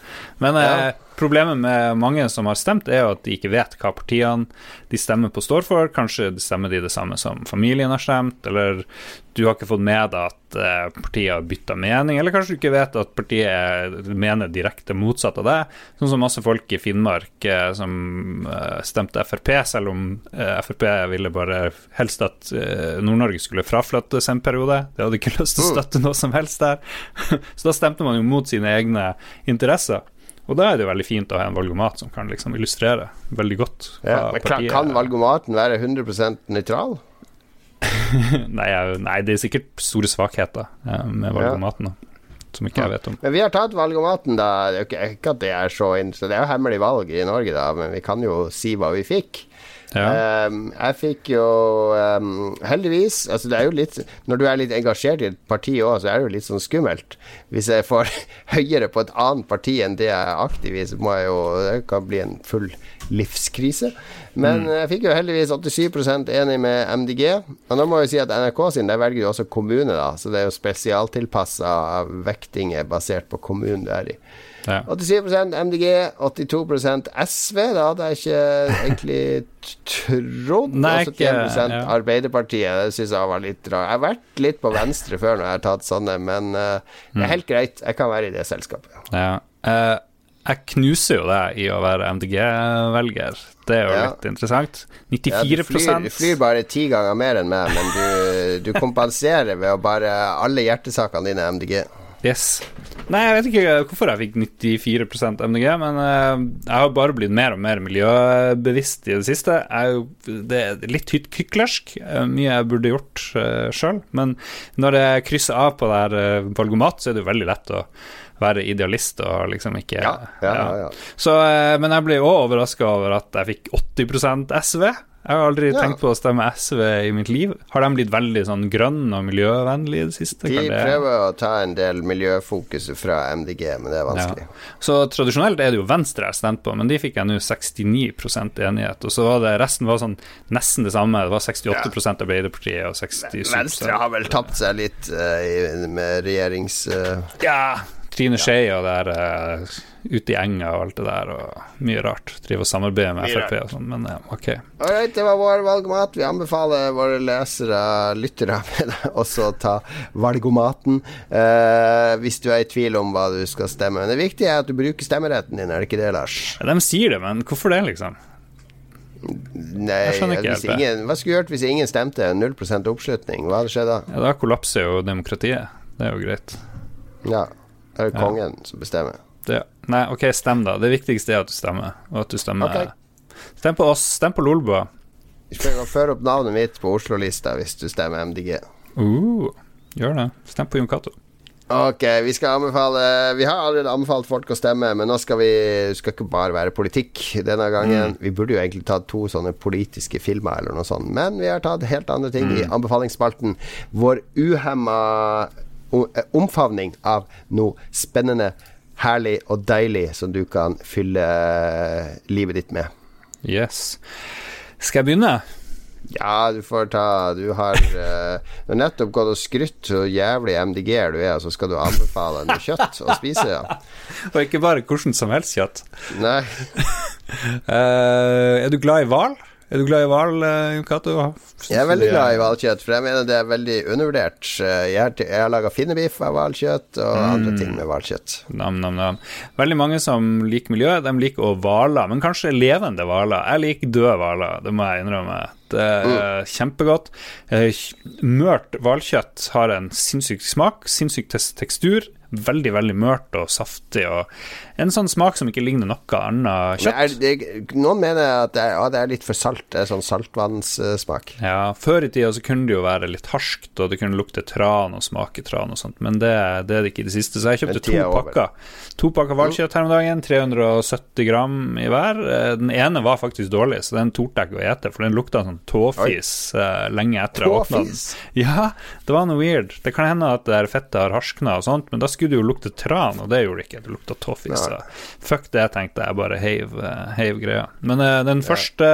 Men ja. eh, Problemet med mange som har stemt, er jo at de ikke vet hva partiene de stemmer på, står for. Kanskje stemmer de det samme som familien har stemt, eller du har ikke fått med deg at eh, partiet har bytta mening, eller kanskje du ikke vet at partiet mener direkte motsatt av det. Sånn som masse folk i Finnmark eh, som eh, stemte Frp, selv om Frp ville bare helst at Nord-Norge skulle fraflyttes en periode. De hadde ikke lyst til å mm. støtte noe som helst der. Så da stemte man jo mot sine egne interesser. Og da er det veldig fint å ha en valgomat som kan liksom illustrere veldig godt ja, kan, kan valgomaten være 100% nøytral? nei, nei, det er sikkert store svakheter med valgomaten. Ja. Som ikke jeg vet om. Men vi har tatt valgomaten, da. Ikke at det er så Det er jo hemmelig valg i Norge, da, men vi kan jo si hva vi fikk. Ja. Um, jeg fikk jo um, Heldigvis altså det er jo litt Når du er litt engasjert i et parti òg, så er det jo litt sånn skummelt. Hvis jeg får høyere på et annet parti enn det jeg er aktiv i, så må jeg jo Det kan bli en full livskrise. Men jeg fikk jo heldigvis 87% enig med MDG. Og nå må jeg jo si at NRK sin, der velger du også kommune, da. Så det er jo spesialtilpassa vektinger basert på kommunen du er i. Ja. 87% MDG, 82% SV. Det hadde jeg ikke egentlig trodd. Nei, og 71 ja. Arbeiderpartiet. Det syns jeg var litt rart. Jeg har vært litt på venstre før når jeg har tatt sånne, men uh, det Mm. er helt greit. Jeg kan være i det selskapet. Ja. Uh, jeg knuser jo deg i å være MDG-velger. Det er jo Ja. litt interessant. Ja, 94 du, flyr, du flyr bare ti ganger mer enn meg, men du, du kompenserer ved å bare Alle hjertesakene dine er MDG. Yes. Nei, jeg vet ikke hvorfor jeg fikk 94% MDG, men eh, jeg har bare blitt mer og mer miljøbevisst i det siste. Jeg det er litt hyt- hyklersk, eh, mye jeg burde gjort uh, sjøl. Men når jeg krysser av på det her uh, valgomat, så er det jo veldig lett å være idealist og liksom ikke Ja, ja, ja, ja. Så, Men jeg ble òg overraska over at jeg fikk 80% SV. Jeg har aldri Ja. tenkt på å stemme SV i mitt liv. Har de blitt veldig sånn grønn og miljøvennlig i det siste? De det- prøver å ta en del miljøfokus fra MDG, men det er vanskelig. Så tradisjonelt er det jo Venstre jeg har stemt på, men de fikk jeg nå 69% enighet. Og så var det resten var sånn nesten det samme. Det var 68 Arbeiderpartiet og 67 Venstre har vel tapt seg litt uh, med regjerings... Uh... Ja, Trine Skei og det er... eh, ute i enga og alt det der, og mye rart. Driver og samarbeider med Frp og sånn, men ja, ok. Alright, det var vår valgomat. Vi anbefaler våre lesere, lyttere, også å ta valgomaten eh, hvis du er i tvil om hva du skal stemme. Men det viktige er at du bruker stemmeretten din, er det ikke det, Lars? Ja, de sier det, men hvorfor det, liksom? Nei, ingen, Hva skulle du gjort hvis ingen stemte? 0 oppslutning? Hva hadde skjedd da? Ja, Da kollapser jo demokratiet. Det er jo greit. Ja, da er det Ja. kongen som bestemmer. Det, nei, ok, stem, da. Det viktigste er at du stemmer, og at du stemmer okay. Stem på oss. Stem på Lolbua. Vi skal føre opp navnet mitt på Oslo-lista hvis du stemmer MDG. Uh, gjør det. Stem på Jon Cato. Ok, vi skal anbefale Vi har allerede anbefalt folk å stemme, men nå skal vi skal ikke bare være politikk denne gangen. Vi burde jo egentlig tatt to sånne politiske filmer eller noe sånt, men vi har tatt helt andre ting i anbefalingsspalten. Vår uhemma eh, omfavning av noe spennende, herlig og deilig som du kan fylle eh, livet ditt med. Yes. Skal jeg begynne? Ja, du får ta Du har, uh, du har nettopp gått og skrytt så jævlig MDG-er du er, og så skal du anbefale noe kjøtt å spise, ja. Og ikke bare hvordan som helst kjøtt. Nei. uh, er du glad i hval? Er du glad i hval, Kato? Jon Cato? Jeg er veldig glad i hvalkjøtt, for jeg mener det er veldig undervurdert. Eh, Jeg har, jeg har laga finnebiff av hvalkjøtt og andre ting med hvalkjøtt. Veldig mange som liker miljøet, de liker å hvaler, men kanskje levende hvaler. Jeg liker døde hvaler, det må jeg innrømme. Det er kjempegodt. Eh, Mørt hvalkjøtt har en sinnssyk smak, sinnssyk tekstur. Veldig, veldig mørt og saftig, og en sånn smak som ikke ligner noe annet Men er, kjøtt. det, noen mener at det er, ja, det er litt for salt. Det er sånn saltvannssmak. Ja, Før i tida så kunne det jo være litt harskt, og det kunne lukte tran og smake tran og sånt, men det, det er det ikke i det siste. Så jeg kjøpte to er pakker. To pakker hvalkjøtt her om dagen, 370 gram i hver. Eh, Den ene var faktisk dårlig, så den torde jeg ikke å ete, for den lukta sånn tåfis eh, lenge etter jeg åpna den. Ja, det var noe weird. Det kan hende at det fettet har harskna og sånt, men da skulle det jo lukte tran, og det gjorde det ikke. Det lukta tåfis. Så fuck det, tenkte jeg. Bare heiv, eh, heiv greia. Men uh, den første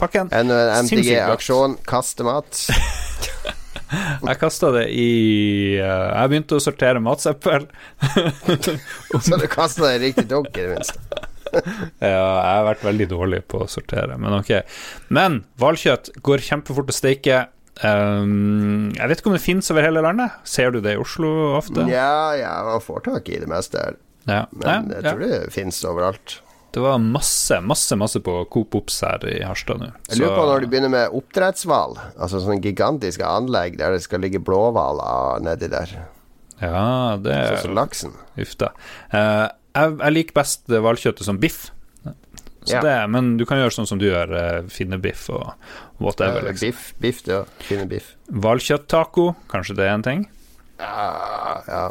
pakken En. MDG-aksjon, kastemat. Jeg kasta det i uh, Jeg begynte å sortere matsøppel. Så du kasta det i riktig dunk, i det minste. Ja, jeg har vært veldig dårlig på å sortere, men ok. Men hvalkjøtt går kjempefort å steike. Um, jeg vet ikke om det finnes over hele landet. Ser du det i Oslo ofte? Ja, ja, man får tak i det meste her. Ja. Men Nei, jeg ja. tror det fins overalt. Det var masse, masse masse på Coop Ops her i Harstad nå. Jeg lurer på når de begynner med oppdrettshval. Altså sånne gigantiske anlegg der det skal ligge blåhvaler nedi der. Ja, det Sånn som laksen. Uff da. Eh, jeg, jeg liker best hvalkjøttet som biff. Så Ja. det, men du kan gjøre sånn som du gjør, uh, finne biff og whatever. Ja, Liksom. biff, biff, det òg. Finne biff. Hvalkjøtt-taco, kanskje det er en ting? Ja, ja.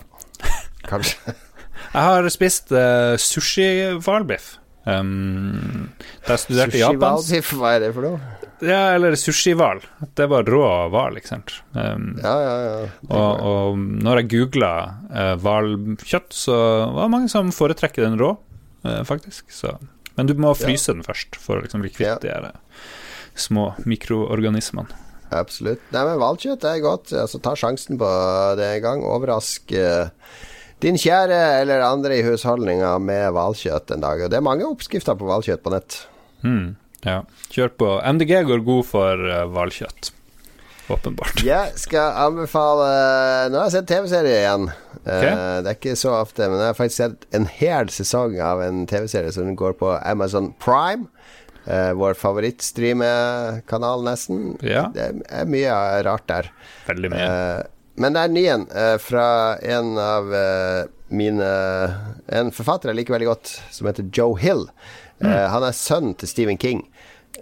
Kanskje. Jeg har spist uh, sushi-hvalbiff. Um, da jeg studerte i Japan Sushi-hvalbiff, hva er det for noe? Ja, eller sushihval. Det var rå hval, ikke sant. Um, Ja, ja, ja. Og, og når jeg googla hvalkjøtt, så var det mange som foretrekker den rå, uh, faktisk. Så. Men du må fryse den først for å liksom bli kvitt Ja. de små mikroorganismene. Absolutt. Nei, men hvalkjøtt er godt. Altså, ta sjansen på det en gang. Overrask eh, din kjære eller andre i husholdninga med hvalkjøtt en dag. Og det er mange oppskrifter på hvalkjøtt på nett. Mm, ja. Kjør på. MDG går god for eh, hvalkjøtt. Åpenbart. Jeg skal anbefale Nå har jeg sett TV-serie igjen. Okay. Det er ikke så ofte, men jeg har faktisk sett en hel sesong av en TV-serie som går på Amazon Prime. Uh, vår favorittstreamekanal, nesten. Ja. Det er mye rart der. Veldig mye. Eh, men det er ny en eh, fra en av eh, mine En forfatter jeg liker veldig godt, som heter Joe Hill. Eh, han er sønnen til Stephen King.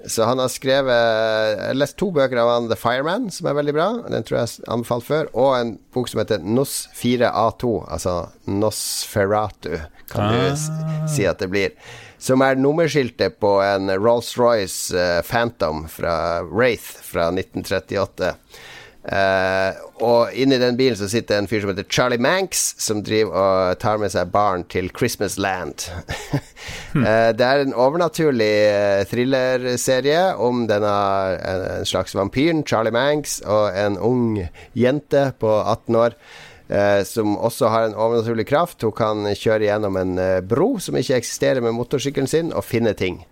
Så han har skrevet Jeg har lest to bøker av han The Fireman, som er veldig bra. Den tror jeg jeg anbefalt før. Og en bok som heter NOS 4A2, altså Nosferatu, kan du si at det blir. Som er nummerskiltet på en Rolls-Royce eh, Phantom fra Wraith fra 1938. Eh, og inni den bilen så sitter en fyr som heter Charlie Manx, som driver og tar med seg barn til Christmas Land. uh, det er en overnaturlig eh, thrillerserie om denne en, en slags vampyren, Charlie Manx, og en ung jente på 18 år. Uh, som også har en overnaturlig kraft. Hun kan kjøre gjennom en bro som ikke eksisterer med motorsykkelen sin, og finne ting.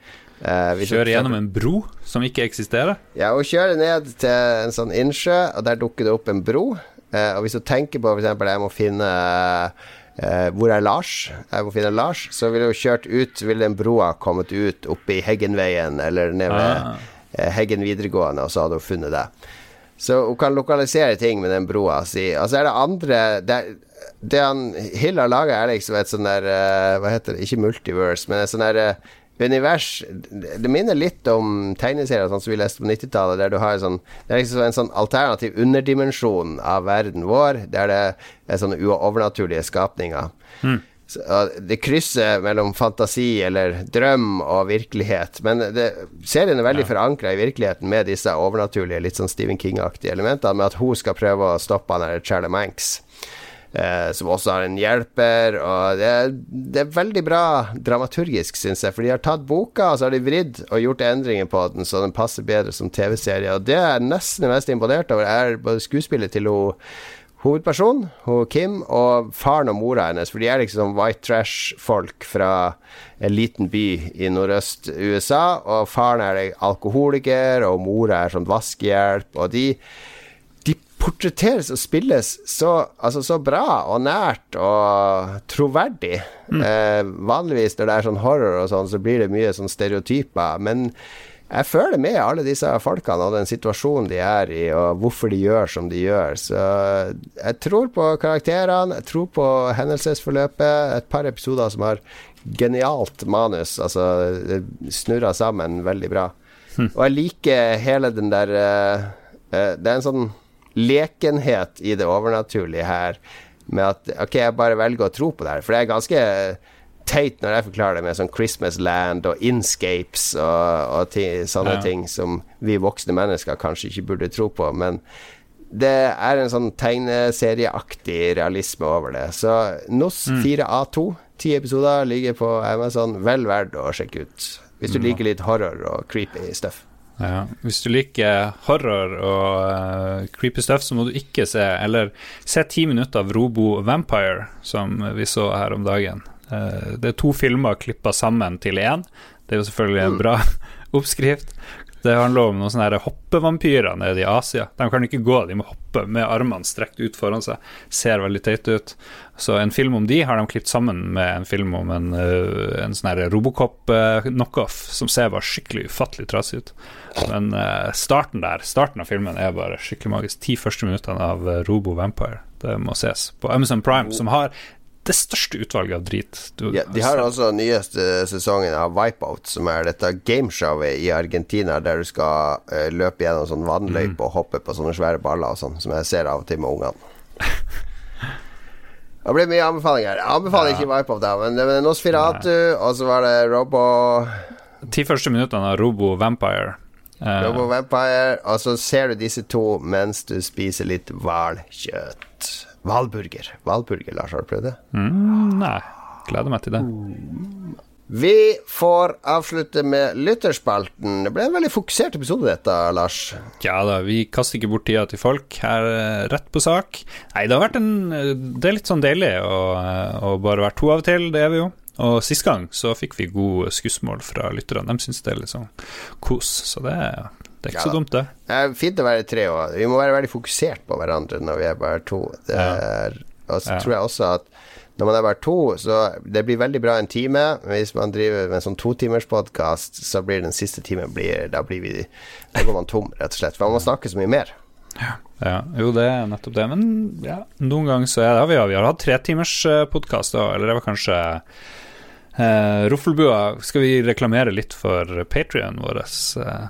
Eh, hun- Kjøre gjennom en bro som ikke eksisterer. ja, hun kjører ned til en sånn innsjø, og der dukker det opp en bro. Eh, og hvis hun tenker på f.eks. jeg må finne eh, Hvor er Lars? Jeg må finne Lars. Så ville hun kjørt ut, ville den broa kommet ut oppe i Heggenveien eller ned ved Ah. Heggen videregående, og så hadde hun funnet det. Så hun kan lokalisere ting med den broa si. Og så er det andre Det, det han Hill har laga, er liksom et sånn der Hva heter det? Ikke multiverse, men et sånn der univers Det minner litt om tegneserier sånn som vi leste på 90-tallet, der du har sånn Det er liksom en sånn alternativ underdimensjon av verden vår, der det er sånne uovernaturlige skapninger. Så, og det krysser mellom fantasi eller drøm og virkelighet. Men det, serien er veldig forankret forankra i virkeligheten med disse overnaturlige, litt sånn Stephen King-aktige elementene, med at hun skal prøve å stoppe han der Charlie Manx. Eh, som også har en hjelper. Og det, det er veldig bra dramaturgisk, syns jeg. For de har tatt boka, og så har de vridd og gjort endringer på den, så den passer bedre som TV-serie. Og det er nesten mest imponert over, er både skuespillet til hun hovedpersonen, hun Kim, og faren og mora hennes. For de er liksom white trash-folk fra en liten by i nordøst-USA. Og faren er alkoholiker, og mora er sånn vaskehjelp. Og de portretteres og spilles så, altså så bra og nært og troverdig. Eh, vanligvis når det er sånn horror og sånn, så blir det mye sånn stereotyper. Men jeg føler med alle disse folkene og den situasjonen de er i, og hvorfor de gjør som de gjør. Så jeg tror på karakterene, jeg tror på hendelsesforløpet. Et par episoder som har genialt manus, altså det snurrer sammen veldig bra. Og jeg liker hele den der uh, uh, Det er en sånn lekenhet i det overnaturlige her, med at ok, jeg bare velger å tro på det her, for det er ganske teit når jeg forklarer det med sånn Christmas Land og Inscapes og, og sånne Ja. ting som vi voksne mennesker kanskje ikke burde tro på, men det er en sånn tegneserieaktig realisme over det. Så NOS 4A2, ti episoder, ligger på Amazon. Vel verdt å sjekke ut. Hvis du liker litt horror og creepy stuff. Ja, hvis du liker horror og uh, creepy stuff, så må du ikke se Eller se ti minutter av Robo Vampire, som vi så her om dagen. Uh, det er to filmer klippa sammen til én. Det er jo selvfølgelig en bra oppskrift. Det handler om noen sånne hoppevampyrer nede i Asia. De kan ikke gå, de må hoppe med armene strekt ut foran seg. Ser veldig teit ut. Så en film om de har de klippet sammen med en film om en, eh, en sånn Robocop-knockoff som ser bare skikkelig ufattelig trasig ut. Men eh, starten der, starten av filmen er bare skikkelig magisk. Ti første minuttene av eh, Robo Vampire. Det må ses. På Amazon Prime, som har det største utvalget av drit. Du, Ja, de har også nyeste sesongen av Wipeout, som er dette gameshowet i Argentina der du skal uh, løpe gjennom sånn vannløype og hoppe på sånne svære baller og sånn, som jeg ser av og til med ungene. Det ble mye anbefalinger. Jeg anbefaler Ja. ikke Wipeout, da, men det var Nosferatu, og så var det Robo, Ti første minuttene av Robo Vampire. Uh, Robo Vampire, og så ser du disse to mens du spiser litt hvalkjøtt. Hvalburger. Valburger, Lars, har du prøvd det? mm, nei, gleder meg til det. Vi får avslutte med lytterspalten. Det ble en veldig fokusert episode, dette, Lars. Ja da, vi kaster ikke bort tida til folk. Her eh, rett på sak. Nei, det har vært en eh, Det er litt sånn deilig å, eh, å bare være to av og til, det er vi jo. Og sist gang så fikk vi gode skussmål fra lytterne. De syns det er litt sånn kos, så det, det er ikke Ja så dumt, det. Det er fint å være tre òg. Vi må være veldig fokusert på hverandre når vi er bare to. Det er, og så Ja. tror jeg også at når man er bare to, så det blir veldig bra en time. Men hvis man driver med en sånn totimerspodkast, så blir den siste timen blir, Da blir vi Da går man tom, rett og slett. For man må snakke så mye mer. Ja, jo, det er nettopp det. Men ja, noen ganger så er det Vi har, vi har hatt tretimerspodkast òg, eller det var kanskje eh, Ruffelbua. Skal vi reklamere litt for Patrion vår, eh,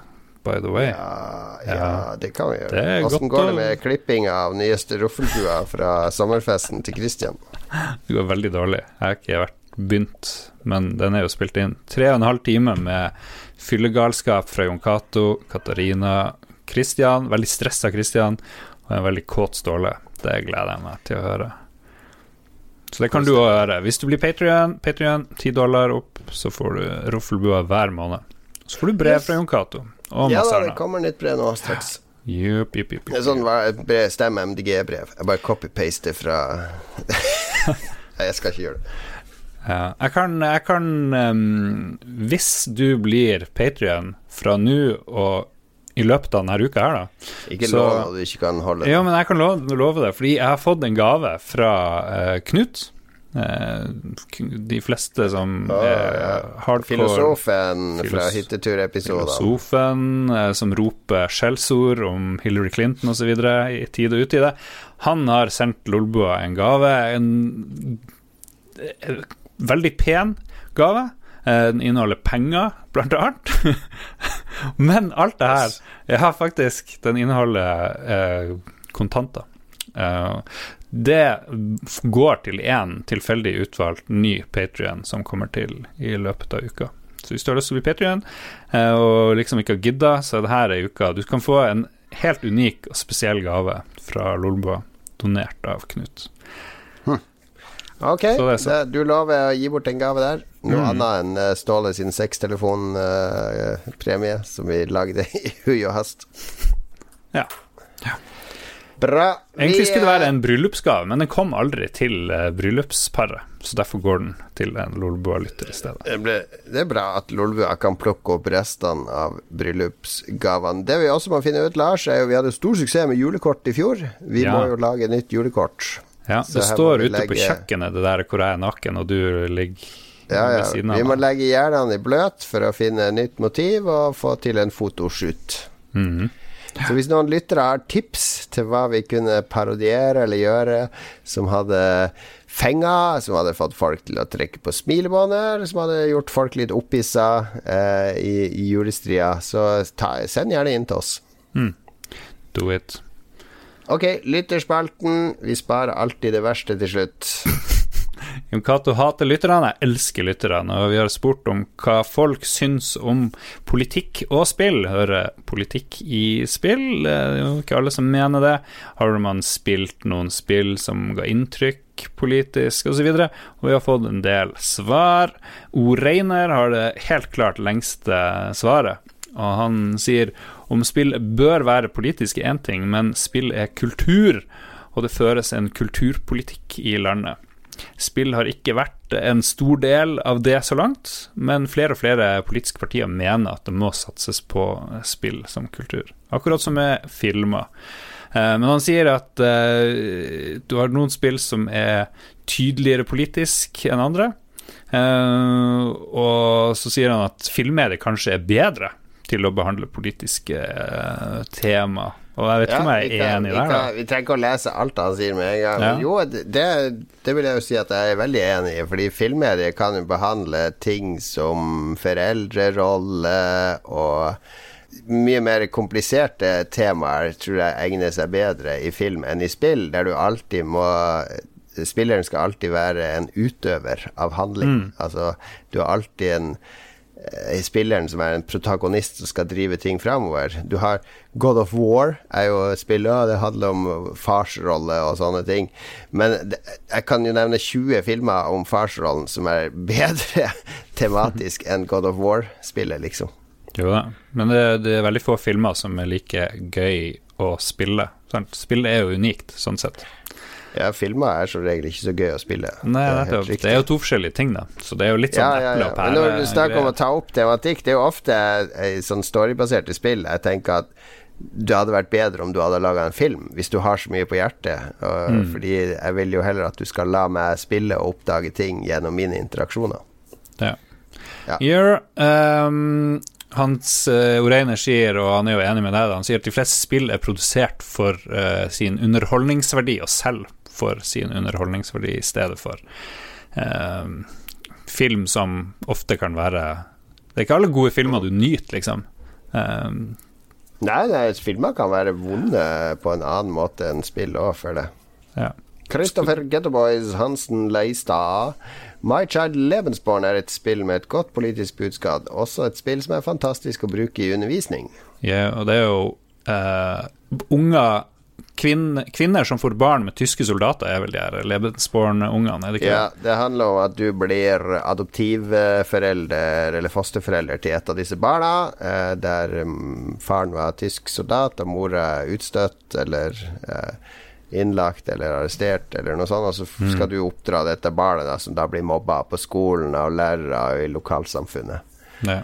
by the way? Ja, ja, det kan vi gjøre. Åssen går det med klippinga av nyeste Roffelbua fra sommerfesten til Christian? Det går veldig dårlig. Jeg har ikke vært begynt, men den er jo spilt inn. Tre og en halv time med fyllegalskap fra Jon Cato, Katarina, Christian, veldig stressa Christian, og en veldig kåt Ståle. Det gleder jeg meg til å høre. Så det kan du òg gjøre. Hvis du blir Patrion, ti dollar opp, så får du Roffelbua hver måned. Så får du brev fra Jon Cato og Ja da, det kommer nytt brev nå straks. Jupp, jupp, jupp. Det er sånn brev, stemme MDG-brev. Jeg bare copy-paster fra Nei, jeg skal ikke gjøre det. Ja, jeg kan, jeg kan um, Hvis du blir Patrion fra nå og i løpet av denne uka her, da Ikke lov at du ikke kan holde. Ja, men jeg kan love, love det, fordi jeg har fått en gave fra uh, Knut. Eh, de fleste som ja. hardcore Filosofen fra Filos- hytteturepisoden. Filosofen eh, som roper skjellsord om Hillary Clinton osv. i tide og utide. Han har sendt Lolbua en gave. En eh, veldig pen gave. Den inneholder penger, blant annet. Men alt det her Ja, faktisk. Den inneholder eh, kontanter. Eh, det går til én tilfeldig utvalgt ny Patrion som kommer til i løpet av uka. Så hvis du har lyst til å bli Patrion eh, og liksom ikke har gidda, så er det her ei uke. Du kan få en helt unik og spesiell gave fra Lolboa, donert av Knut. Ok, Så det så. det, du lover å gi bort en gave der. Noe Mm. annet enn eh, Ståle sin sextelefonpremie, som vi lagde i hui og hast. Ja. Ja. Bra. Egentlig skulle det være en bryllupsgave, men den kom aldri til eh, bryllupsparet. Så derfor går den til en Lolbua-lytter i stedet. det, ble, det er bra at Lolbua kan plukke opp restene av bryllupsgavene. Det vi også må finne ut, Lars, er jo vi hadde stor suksess med julekort i fjor. Vi Ja. må jo lage nytt julekort. Ja, det står ute ute på kjøkkenet, det der hvor jeg er naken, og du ligger Ja, ja. ved siden av Vi må legge hjernene i bløt for å finne nytt motiv og få til en fotoshoot. Mhm. Så hvis noen lyttere har tips til hva vi kunne parodiere eller gjøre som hadde fenga, som hadde fått folk til å trekke på smilebåndet, som hadde gjort folk litt opphissa eh, i, i julestria, så ta, send gjerne inn til oss. Do it. Ok, lytterspalten. Vi sparer alltid det verste til slutt. Jon Cato hater lytterne, jeg elsker lytterne, og vi har spurt om hva folk syns om politikk og spill. Hører politikk i spill? Det er jo ikke alle som mener det. Har man spilt noen spill som ga inntrykk politisk, osv.? Og, og vi har fått en del svar. O. Reiner har det helt klart lengste svaret. Og han sier om spill bør være politisk én ting, men spill er kultur, og det føres en kulturpolitikk i landet. Spill har ikke vært en stor del av det så langt, men flere og flere politiske partier mener at det må satses på spill som kultur. Akkurat som med filmer. Eh, Men han sier at eh, du har noen spill som er tydeligere politisk enn andre. Eh, og så sier han at filmmedier kanskje er bedre til å behandle politiske tema. Og jeg vet ikke om jeg er kan, enig vi, der, kan, vi trenger ikke å lese alt han sier med en gang. Ja. Jo, det, det vil jeg jo si at jeg er veldig enig i. Fordi filmmedier kan jo behandle ting som foreldrerolle og mye mer kompliserte temaer tror jeg egner seg bedre i film enn i spill, der du alltid må spilleren skal alltid være en utøver av handling. Altså, du har alltid en spilleren som er en protagonist som skal drive ting framover. Du har God of War, er jo et spill, og det handler om farsrolle og sånne ting. Men jeg kan jo nevne 20 filmer om farsrollen som er bedre tematisk enn God of War-spillet, liksom. Jo da, men det, det er veldig få filmer som er like gøy å spille. Sant? Spillet er jo unikt, sånn sett. Ja, filmer er som regel ikke så gøy å spille. Nei, Det er. Det er jo to forskjellige ting, da. Så det er jo litt sånn Ja, eple og Men når du snakker om å ta opp tematikk, det er jo ofte eh, sånn storybaserte spill. Jeg tenker at det hadde vært bedre om du hadde laga en film, hvis du har så mye på hjertet. Og, Mm. Fordi jeg vil jo heller at du skal la meg spille og oppdage ting gjennom mine interaksjoner. Ja. Ja. Gjør, um Hans uh, Oreiner sier, og han er jo enig med deg, han sier at de fleste spill er produsert for uh, sin underholdningsverdi, og selv for sin underholdningsverdi i stedet for eh, film som ofte kan være Det er ikke alle gode filmer du nyter, liksom. Eh, Nei, nei, filmer kan være vonde på en annen måte enn spill òg, føler jeg. ja. Christopher Getterboys Hansen Leistad. My Child Lebensborn er et spill med et godt politisk budskap. Også et spill som er fantastisk å bruke i undervisning. Ja, og det er jo uh, unger kvin, Kvinner som får barn med tyske soldater, er vel de her Lebensborn-ungene, er det ikke Ja, det? handler om at du blir adoptivforelder eller fosterforelder til et av disse barna, eh, der mm, faren var tysk soldat og mora utstøtt eller eh, innlagt eller arrestert eller noe sånt, og så f- skal du oppdra dette barnet da, som da blir mobba på skolen av lærere og i lokalsamfunnet. Ja.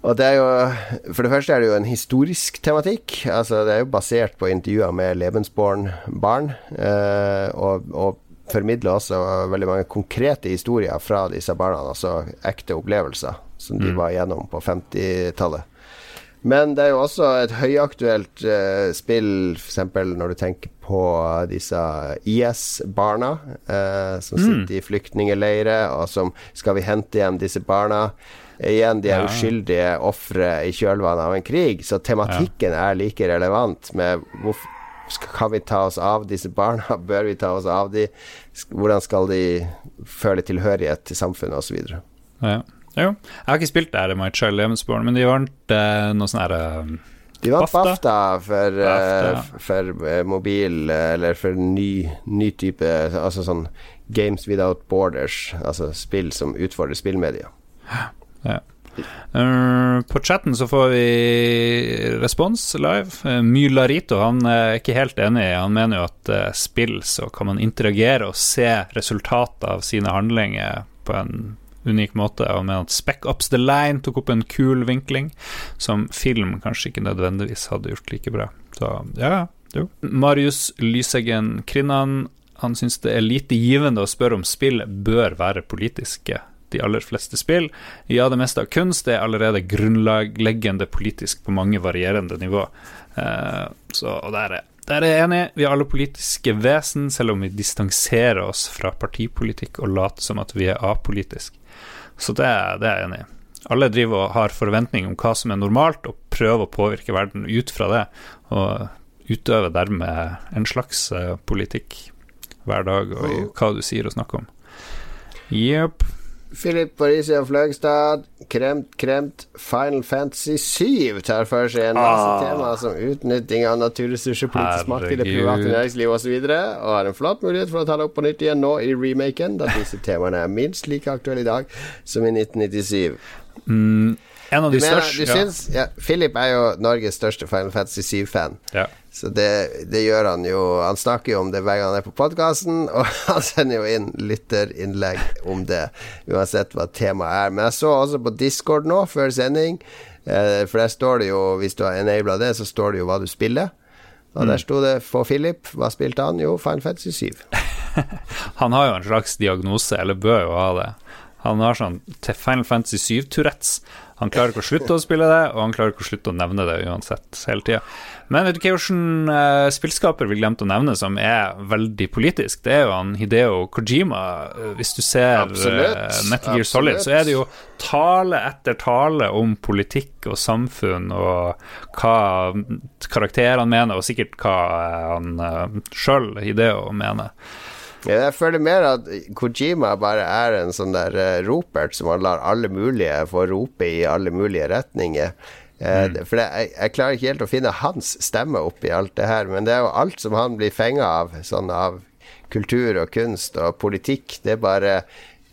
Og det er jo For det første er det jo en historisk tematikk. Altså Det er jo basert på intervjuer med Lebensborn-barn. Eh, og, og formidler også veldig mange konkrete historier fra disse barna. Altså ekte opplevelser som de var igjennom på 50-tallet. Men det er jo også et høyaktuelt eh, spill, f.eks. når du tenker på disse IS-barna eh, som sitter i flyktningleirer, og som skal vi hente hjem disse barna. Igjen, de er uskyldige ofre i kjølvannet av en krig, så tematikken er like relevant med hvorfor skal- vi ta oss av disse barna? Bør vi ta oss av de? Hvordan skal de føle tilhørighet til samfunnet, osv. Ja. Jo. Jeg har ikke spilt der My Child Lebensborn, men de vant eh, noe sånn her eh, De vant BAFTA. BAFTA for, BAFTA, eh, for eh, mobil, eller for ny, ny type Altså sånn Games Without Borders, altså spill som utfordrer spillmedia. Eh, på chatten så får vi respons live. Uh, Mylarito han er ikke helt enig. Han mener jo at uh, spill så kan man interagere og se resultatet av sine handlinger på en unik måte. Og mener at Spec Ups The Line tok opp en kul vinkling som film kanskje ikke nødvendigvis hadde gjort like bra. Så ja, jo. Marius Lyseggen Krinnan han syns det er lite givende å spørre om spill bør være politiske de aller fleste spill. Ja, det meste av kunst er allerede grunnleggende politisk på mange varierende nivå. Uh, så, og der er, der er jeg enig. Vi er alle politiske vesen, selv om vi distanserer oss fra partipolitikk og later som at vi er apolitiske. Så det, det er jeg enig i. Alle driver og har forventning om hva som er normalt, og prøver å påvirke verden ut fra det. Og utøver dermed en slags eh, politikk hver dag, og hva du sier og snakker om. Jepp. Philip Parisia Fløgstad, kremt, kremt. Final Fantasy 7 tar for seg en masse Ah. tema som utnytting av naturressurser, politisk makt i det private næringslivet osv., og, og har en flott mulighet for å ta det opp på nytt igjen nå i remaken, da disse temaene er minst like aktuelle i dag som i 1997. Mm, en av de mener, største du syns ja, Philip er jo Norges største Final Fantasy 7-fan. ja. Så det, det gjør han jo Han snakker jo om det hver gang han er på podkasten, og han sender jo inn lytterinnlegg om det, uansett hva temaet er. Men jeg så også på Discord nå, før sending, eh, for der står det jo, hvis du har enabla det, så står det jo hva du spiller. Og der sto det for Philip. Hva spilte han? Jo, Final Fantasy 7. Han har jo en slags diagnose, eller bør jo ha det. Han har sånn Final Fantasy 7-Tourettes. Han klarer ikke å slutte å spille det, og han klarer ikke å slutte å nevne det uansett, hele tida. Men vet du hva hvilken uh, spillskaper vi glemte å nevne som er veldig politisk? Det er jo han Hideo Kojima. Eh, Hvis du ser Absolutt, eh, Metal Gear Solid, så er det jo tale etter tale om politikk og samfunn og hva karakterene mener, og sikkert hva eh, han uh, sjøl, Hideo, mener. Jeg føler mer at Kojima bare er en sånn der uh, ropert som han lar alle mulige få rope i alle mulige retninger. Uh, mm. For det, jeg, jeg, klarer ikke helt å finne hans stemme oppi alt det her, men det er jo alt som han blir fenga av, sånn av kultur og kunst og politikk. Det bare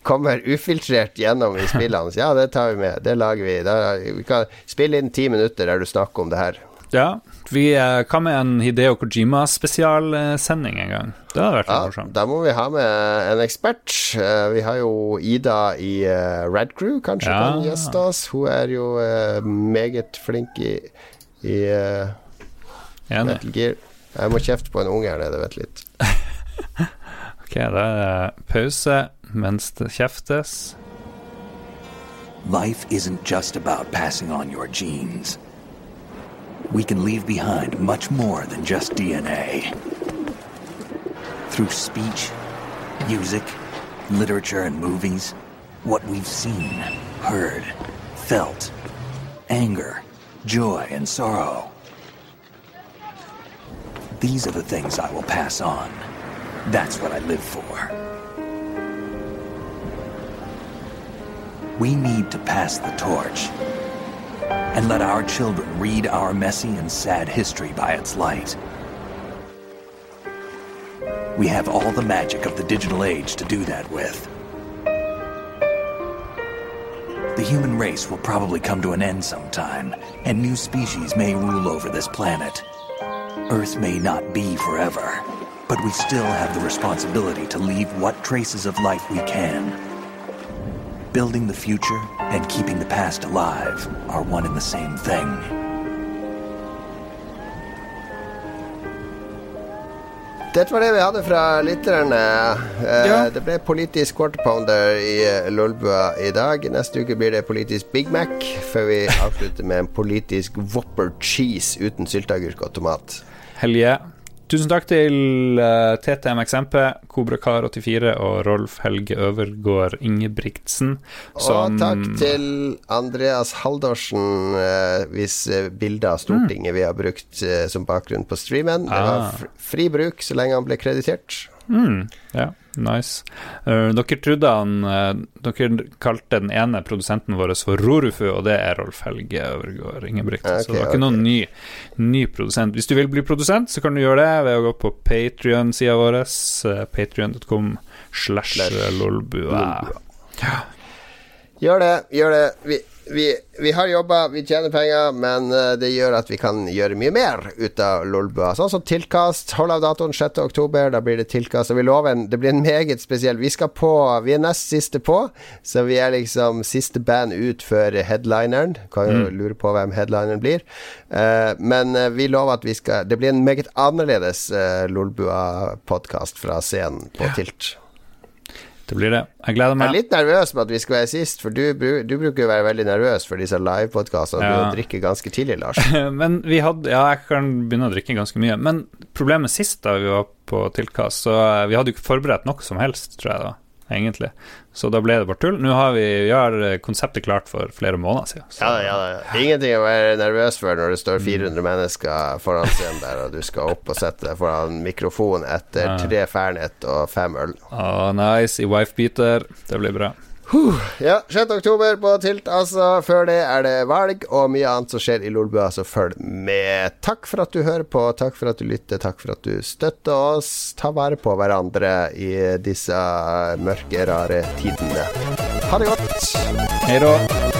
kommer ufiltrert gjennom i spillene. Ja, det tar vi med. Det lager vi. Da, vi kan spille inn ti minutter der du snakker om det her. Ja, vi eh, Hva med en Hideo Kojima-spesialsending en gang? Det hadde vært ja, morsomt. Da må vi ha med en ekspert. Eh, vi har jo Ida i Red Crew, kanskje ja. kan gjeste oss. Hun er jo meget flink i, i Metal Gear. Jeg må kjefte på en unge her nede, vent litt. ok, da er det pause mens det kjeftes. Life isn't just about passing on your genes. We can leave behind much more than just DNA. Through speech, music, literature, and movies, what we've seen, heard, felt, anger, joy, and sorrow. These are the things I will pass on. That's what I live for. We need to pass the torch and let our children read our messy and sad history by its light. We have all the magic of the digital age to do that with. The human race will probably come to an end sometime, and new species may rule over this planet. Earth may not be forever, but we still have the responsibility to leave what traces of life we can. Building the future and keeping the past alive are one and the same thing. Dette var det vi hadde fra lytterne. Eh, ja. Det ble politisk quarter pounder i eh, Lolbua i dag. Neste uke blir det politisk Big Mac, før vi avslutter med en politisk Whopper cheese uten sylteagurk og tomat. Helge. Tusen takk til uh, TTMXMP, Kobrakar84 og Rolf Helge Øvergård Ingebrigtsen. Som... Og takk til Andreas Haldorsen, uh, hvis bildet av Stortinget mm. vi har brukt uh, som bakgrunn på streamen. Det var ah. fri bruk så lenge han ble kreditert. Mm, ja. Nice. Uh, dere trodde han uh, Dere kalte den ene produsenten vår for Rorufu, og det er Rolf Helge Øvergård Ingebrigtsen. Okay, så det var ikke okay. noen ny, ny, produsent. Hvis du vil bli produsent, så kan du gjøre det ved å gå på Patrion-sida vår, uh, patrion.com slash lolbua. Ja. Gjør det, gjør det. Vi vi, vi, har jobba, vi tjener penger, men eh, det gjør at vi kan gjøre mye mer ut av Lolbua. Sånn som tilkast. Hold av datoen 6.10, da blir det tilkast. Og vi lover en, det blir en meget spesiell Vi skal på Vi er nest siste på, så vi er liksom siste band ut før headlineren. Kan jo mm. lure på hvem headlineren blir. Uh, men uh, vi lover at vi skal Det blir en meget annerledes uh, Lolbua-podkast fra scenen på ja. Tilt. Det blir det. Jeg gleder meg. Jeg er litt nervøs med at vi skal være sist, for du, du bruker jo være veldig nervøs for disse livepodkastene. Ja. Du drikker ganske tidlig, Lars. Men vi hadde Ja, jeg kan begynne å drikke ganske mye. Men problemet sist da vi var på tilkast, så vi hadde jo ikke forberedt noe som helst, tror jeg da egentlig. Så da ble det bare tull. Nå har vi, vi har konseptet klart for flere måneder siden. Ja, ja, ja. Ingenting å være nervøs for når det står 400 mennesker foran scenen der, og du skal opp og sette deg foran mikrofon etter tre Fernet og fem øl. Oh, nice. I wife-beater. Det blir bra. Ja, 6. oktober på Tilt, altså. Før det er det valg og mye annet som skjer i Lolbua, så følg med. Takk for at du hører på, takk for at du lytter, takk for at du støtter oss. Ta vare på hverandre i disse mørke, rare tidene. Ha det godt. Hei da.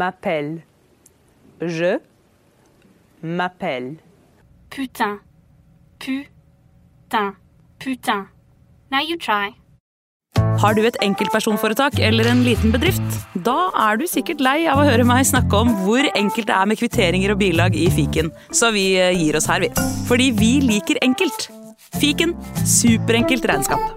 M'appelle. Je m'appelle. Putain. Putain. Putain. Now you try. Har du et enkeltpersonforetak eller en liten bedrift? Da er du sikkert lei av å høre meg snakke om hvor enkelt det er med kvitteringer og bilag i fiken, så vi eh, gir oss her, vi. Fordi vi liker enkelt. Fiken superenkelt regnskap.